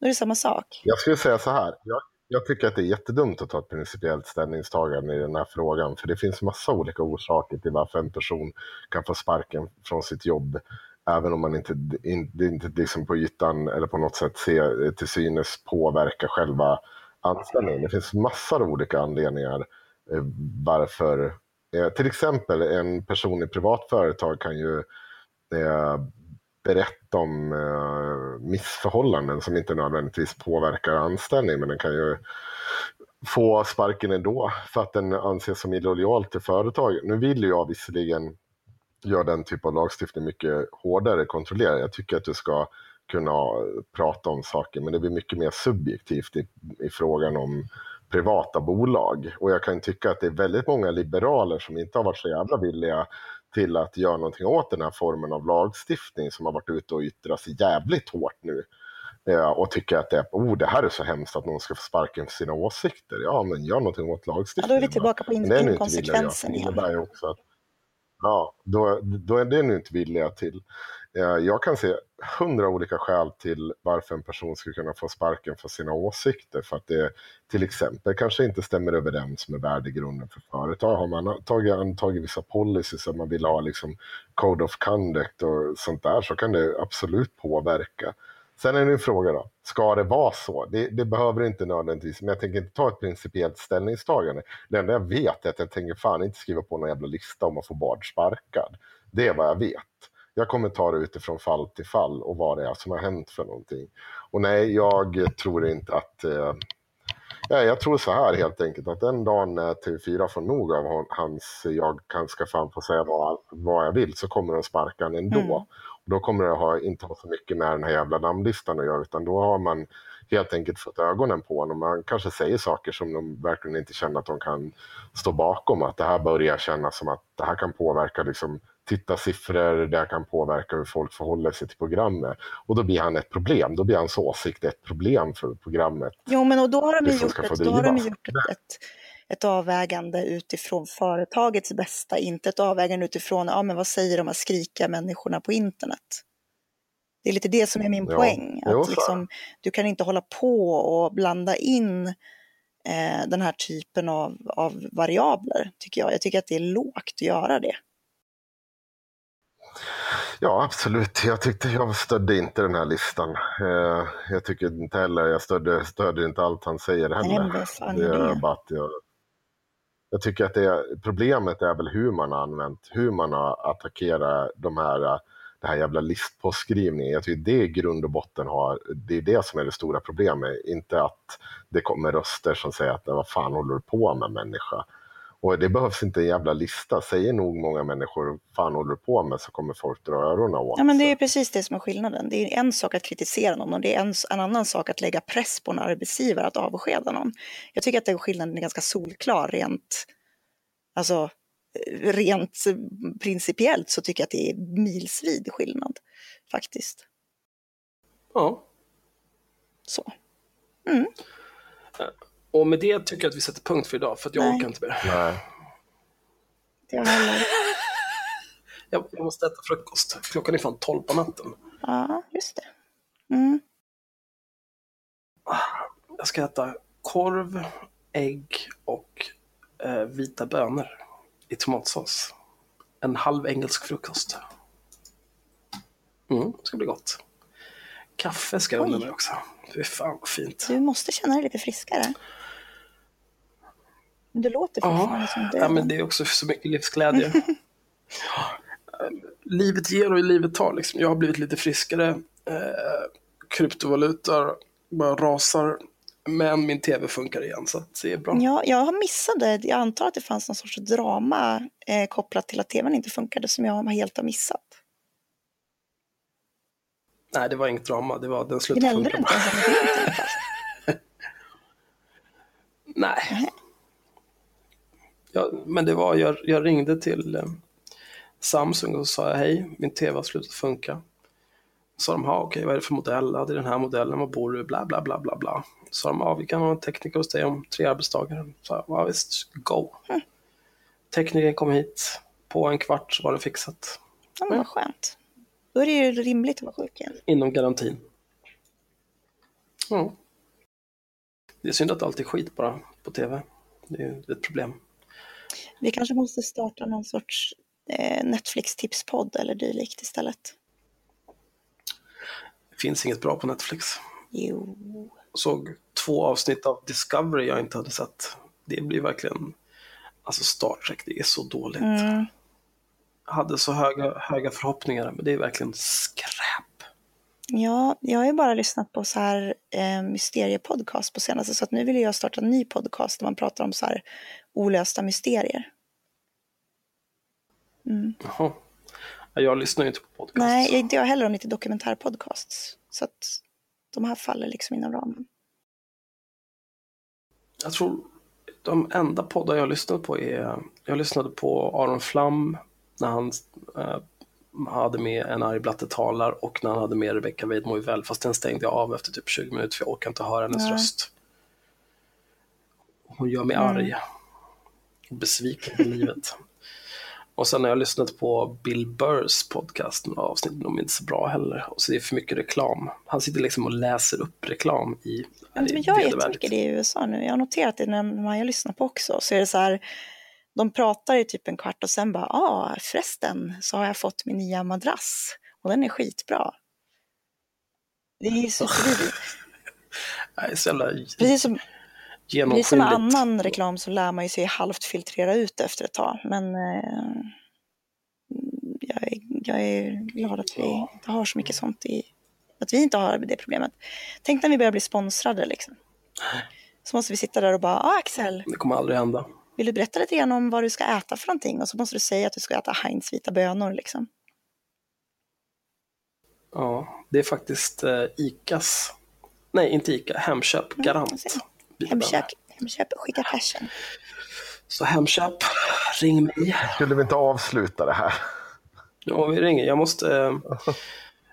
Då är det samma sak. Jag skulle säga så här. Jag, jag tycker att det är jättedumt att ta ett principiellt ställningstagande i den här frågan. För det finns massa olika orsaker till varför en person kan få sparken från sitt jobb. Även om man inte, in, inte liksom på ytan eller på något sätt ser till synes påverka själva anställning. Det finns massor av olika anledningar eh, varför. Eh, till exempel en person i privat företag kan ju eh, berätta om eh, missförhållanden som inte nödvändigtvis påverkar anställning, men den kan ju få sparken ändå för att den anses som illojal till företaget. Nu vill jag visserligen göra den typen av lagstiftning mycket hårdare kontrollerad. Jag tycker att du ska kunna prata om saker, men det blir mycket mer subjektivt i, i frågan om privata bolag. Och jag kan tycka att det är väldigt många liberaler som inte har varit så jävla villiga till att göra någonting åt den här formen av lagstiftning som har varit ute och yttrat sig jävligt hårt nu. Eh, och tycker att det, är, oh, det här är så hemskt att någon ska få sparken för sina åsikter. Ja, men gör någonting åt Ja, lagstiftningen. då är vi tillbaka på in- inkonsekvensen Det innebär ju också att Ja, då, då är det ni inte villiga till. Eh, jag kan se hundra olika skäl till varför en person skulle kunna få sparken för sina åsikter. För att det till exempel kanske inte stämmer överens med värdegrunden för företag. Har man tagit, antagit vissa policies som man vill ha liksom code of conduct och sånt där så kan det absolut påverka. Sen är det en fråga då, ska det vara så? Det, det behöver inte nödvändigtvis, men jag tänker inte ta ett principiellt ställningstagande. Det enda jag vet är att jag tänker fan inte skriva på någon jävla lista om att få Bard sparkad. Det är vad jag vet. Jag kommer ta det utifrån fall till fall och vad det är som har hänt för någonting. Och nej, jag tror inte att... Eh, ja, jag tror så här helt enkelt att den dagen när TV4 får nog av hans jag kan ska fan få säga vad, vad jag vill så kommer de sparka han ändå. Mm. Och då kommer det ha, inte ha så mycket med den här jävla namnlistan att göra utan då har man helt enkelt fått ögonen på honom. Man kanske säger saker som de verkligen inte känner att de kan stå bakom. Att det här börjar kännas som att det här kan påverka liksom, tittarsiffror, det kan påverka hur folk förhåller sig till programmet. Och då blir han ett problem. Då blir hans åsikt ett problem för programmet. Jo, men och då har de gjort, ett, då har de gjort ett, ett, avvägande utifrån företagets bästa, inte ett avvägande utifrån ja, men vad säger de här skrika människorna på internet. Det är lite det som är min Ja, poäng. jo, Att är liksom, du kan inte hålla på och blanda in eh, den här typen av, av variabler, tycker jag. Jag tycker att det är lågt att göra det. Ja, absolut. Jag tyckte jag stödde inte den här listan. Eh, jag tycker inte heller, jag stödde, stödjer inte allt han säger heller. Det är bara att jag, jag tycker att det problemet är väl hur man har använt, hur man har attackerat de här, det här jävla listpåskrivningen. Jag tycker det i grund och botten har, det är det som är det stora problemet. Inte att det kommer röster som säger att vad fan håller du på med människa? Och det behövs inte en jävla lista. Säger nog många människor fan håller du på med så kommer folk dra öronen åt Ja, men det är precis det som är skillnaden. Det är en sak att kritisera någon och det är en, en annan sak att lägga press på en arbetsgivare att avskeda någon. Jag tycker att den skillnaden är ganska solklar rent, alltså, eh, rent principiellt så tycker jag att det är milsvid skillnad faktiskt. Ja. Så. Och med det tycker jag att vi sätter punkt för idag, för att jag Nej. orkar inte mer. Nej. Det heller. *laughs* Jag, jag måste äta frukost. Klockan är fan 12 på natten. Ja, just det. Mm. Jag ska äta korv, ägg och eh, vita bönor i tomatsås. En halv engelsk frukost. Mm, ska bli gott. Kaffe ska jag unna mig också. Fy fan vad fint. Du måste känna dig lite friskare. Men du låter fortfarande som Ja, döden. men det är också så mycket livsglädje. Ja, *laughs* livet ger och livet tar. Liksom. Jag har blivit lite friskare. Eh, kryptovalutor bara rasar. Men min tv funkar igen, så det är bra. Ja, jag har missade, jag antar att det fanns någon sorts drama eh, kopplat till att tvn inte funkade som jag helt har missat. Nej, det var inget drama. Det var den slutade Gnällde du funka. inte om internet? *laughs* alltså? Nej. Ja, men det var, jag, jag ringde till eh, Samsung och sa hej, min tv har slutat funka. Så sa de, ja okej, vad är det för modell? Ja, det är den här modellen, var bor du? Bla, bla, bla, bla, bla. Så sa de, ja vi kan ha en tekniker hos dig om tre arbetsdagar. Så jag, ja visst, go. Teknikern kom hit, på en kvart var det fixat. Ja, men vad skönt. Då är det ju rimligt att vara sjuk igen. Inom garantin. Ja. Det är synd att allt är skit bara på tv. Det är ett problem. Vi kanske måste starta någon sorts eh, Netflix-tipspodd eller dylikt istället. Det finns inget bra på Netflix. Jo. såg två avsnitt av Discovery jag inte hade sett. Det blir verkligen, alltså Star Trek, det är så dåligt. Mm. Jag hade så höga, höga förhoppningar, men det är verkligen skräp. Ja, jag har ju bara lyssnat på så här eh, mysteriepodcast på senaste, så att nu vill jag starta en ny podcast där man pratar om så här olösta mysterier. Mm. Jaha. Ja, Jag lyssnar ju inte på podcast. Nej, jag- inte jag heller om inte är dokumentärpodcasts. Så att de här faller liksom inom ramen. Jag tror de enda poddar jag lyssnat på är, jag lyssnade på Aron Flam när han eh, hade med en arg blatte talar och när han hade med Rebecca Weidmo väl, fast den stängde jag av efter typ 20 minuter för jag orkar inte höra hennes Nej. röst. Hon gör mig Mm. arg och besviken på livet. *laughs* Och sen har jag lyssnat på Bill Burrs podcast, några avsnitt, de är inte så bra heller. Och så det är för mycket reklam. Han sitter liksom och läser upp reklam i... Men är jag gör vedervärdigt. jättemycket det i USA nu. Jag har noterat det när man jag lyssnar på också. Så är det så här, de pratar i typ en kvart och sen bara, ja ah, förresten så har jag fått min nya madrass och den är skitbra. Det är så, det, *laughs* Nej, så jävla precis, som, precis som annan reklam så lär man ju sig halvt filtrera ut efter ett tag. Men eh, jag, är, jag är glad att vi inte har så mycket sånt i, att vi inte har det problemet. Tänk när vi börjar bli sponsrade liksom. Så måste vi sitta där och bara, ah, Axel, Det kommer aldrig hända. Vill du berätta lite grann om vad du ska äta för någonting? Och så måste du säga att du ska äta Heinz vita bönor liksom. Ja, det är faktiskt eh, ICAs, nej inte ICA, Hemköp, jag garant. Hemköp, hemköp skicka cashen. Så Hemköp, ring mig. Skulle vi inte avsluta det här? Ja, vi ringer. Jag måste, eh,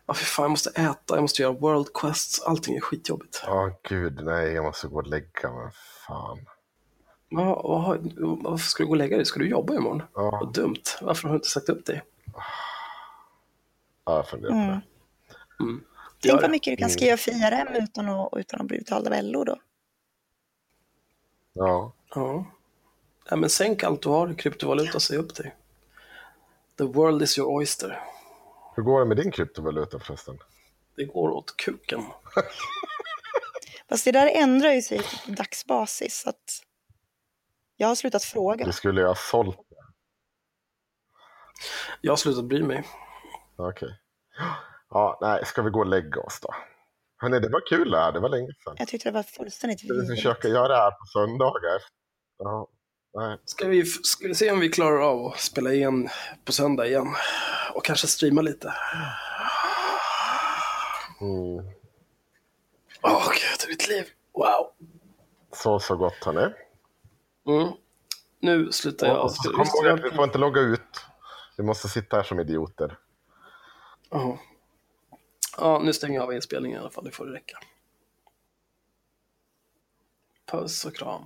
ja för fan, jag måste äta, jag måste göra world quests, allting är skitjobbigt. Ja, gud, nej, jag måste gå och lägga mig. Fan. Vad har- varför ska du gå och lägga dig? Ska du jobba imorgon? Ja, Vad dumt. Varför har du inte sagt upp dig? ja jag funderar på det. Mm. Tänk vad mycket du kan skriva för IRM utan att, utan att bli betald av LO då. Ja. Ja. Nej, men sänk allt du har i kryptovaluta och säg upp dig. The world is your oyster. Hur går det med din kryptovaluta förresten? Det går åt kuken. *laughs* Fast det där ändrar ju sig på dagsbasis. Så att jag har slutat fråga. Du skulle ju ha sålt det. Jag har slutat bry mig. Okej. Ja, nej, ska vi gå och lägga oss då? Hörrni, det var kul det här. Det var länge sedan. Jag tyckte det var fullständigt Ska vi vidrigt. försöka göra det här på söndagar? Ja, nej. Ska vi, ska vi se om vi klarar av att spela igen på söndag igen? Och kanske streama lite. Mm. Åh gud, mitt liv. Wow. Så, så gott hörni. Mm. Nu slutar jag. Och så kom ihåg att vi får inte logga ut. Vi måste sitta här som idioter. Jaha. Ja, nu stänger jag av inspelningen i alla fall. Det får det räcka. Puss och kram.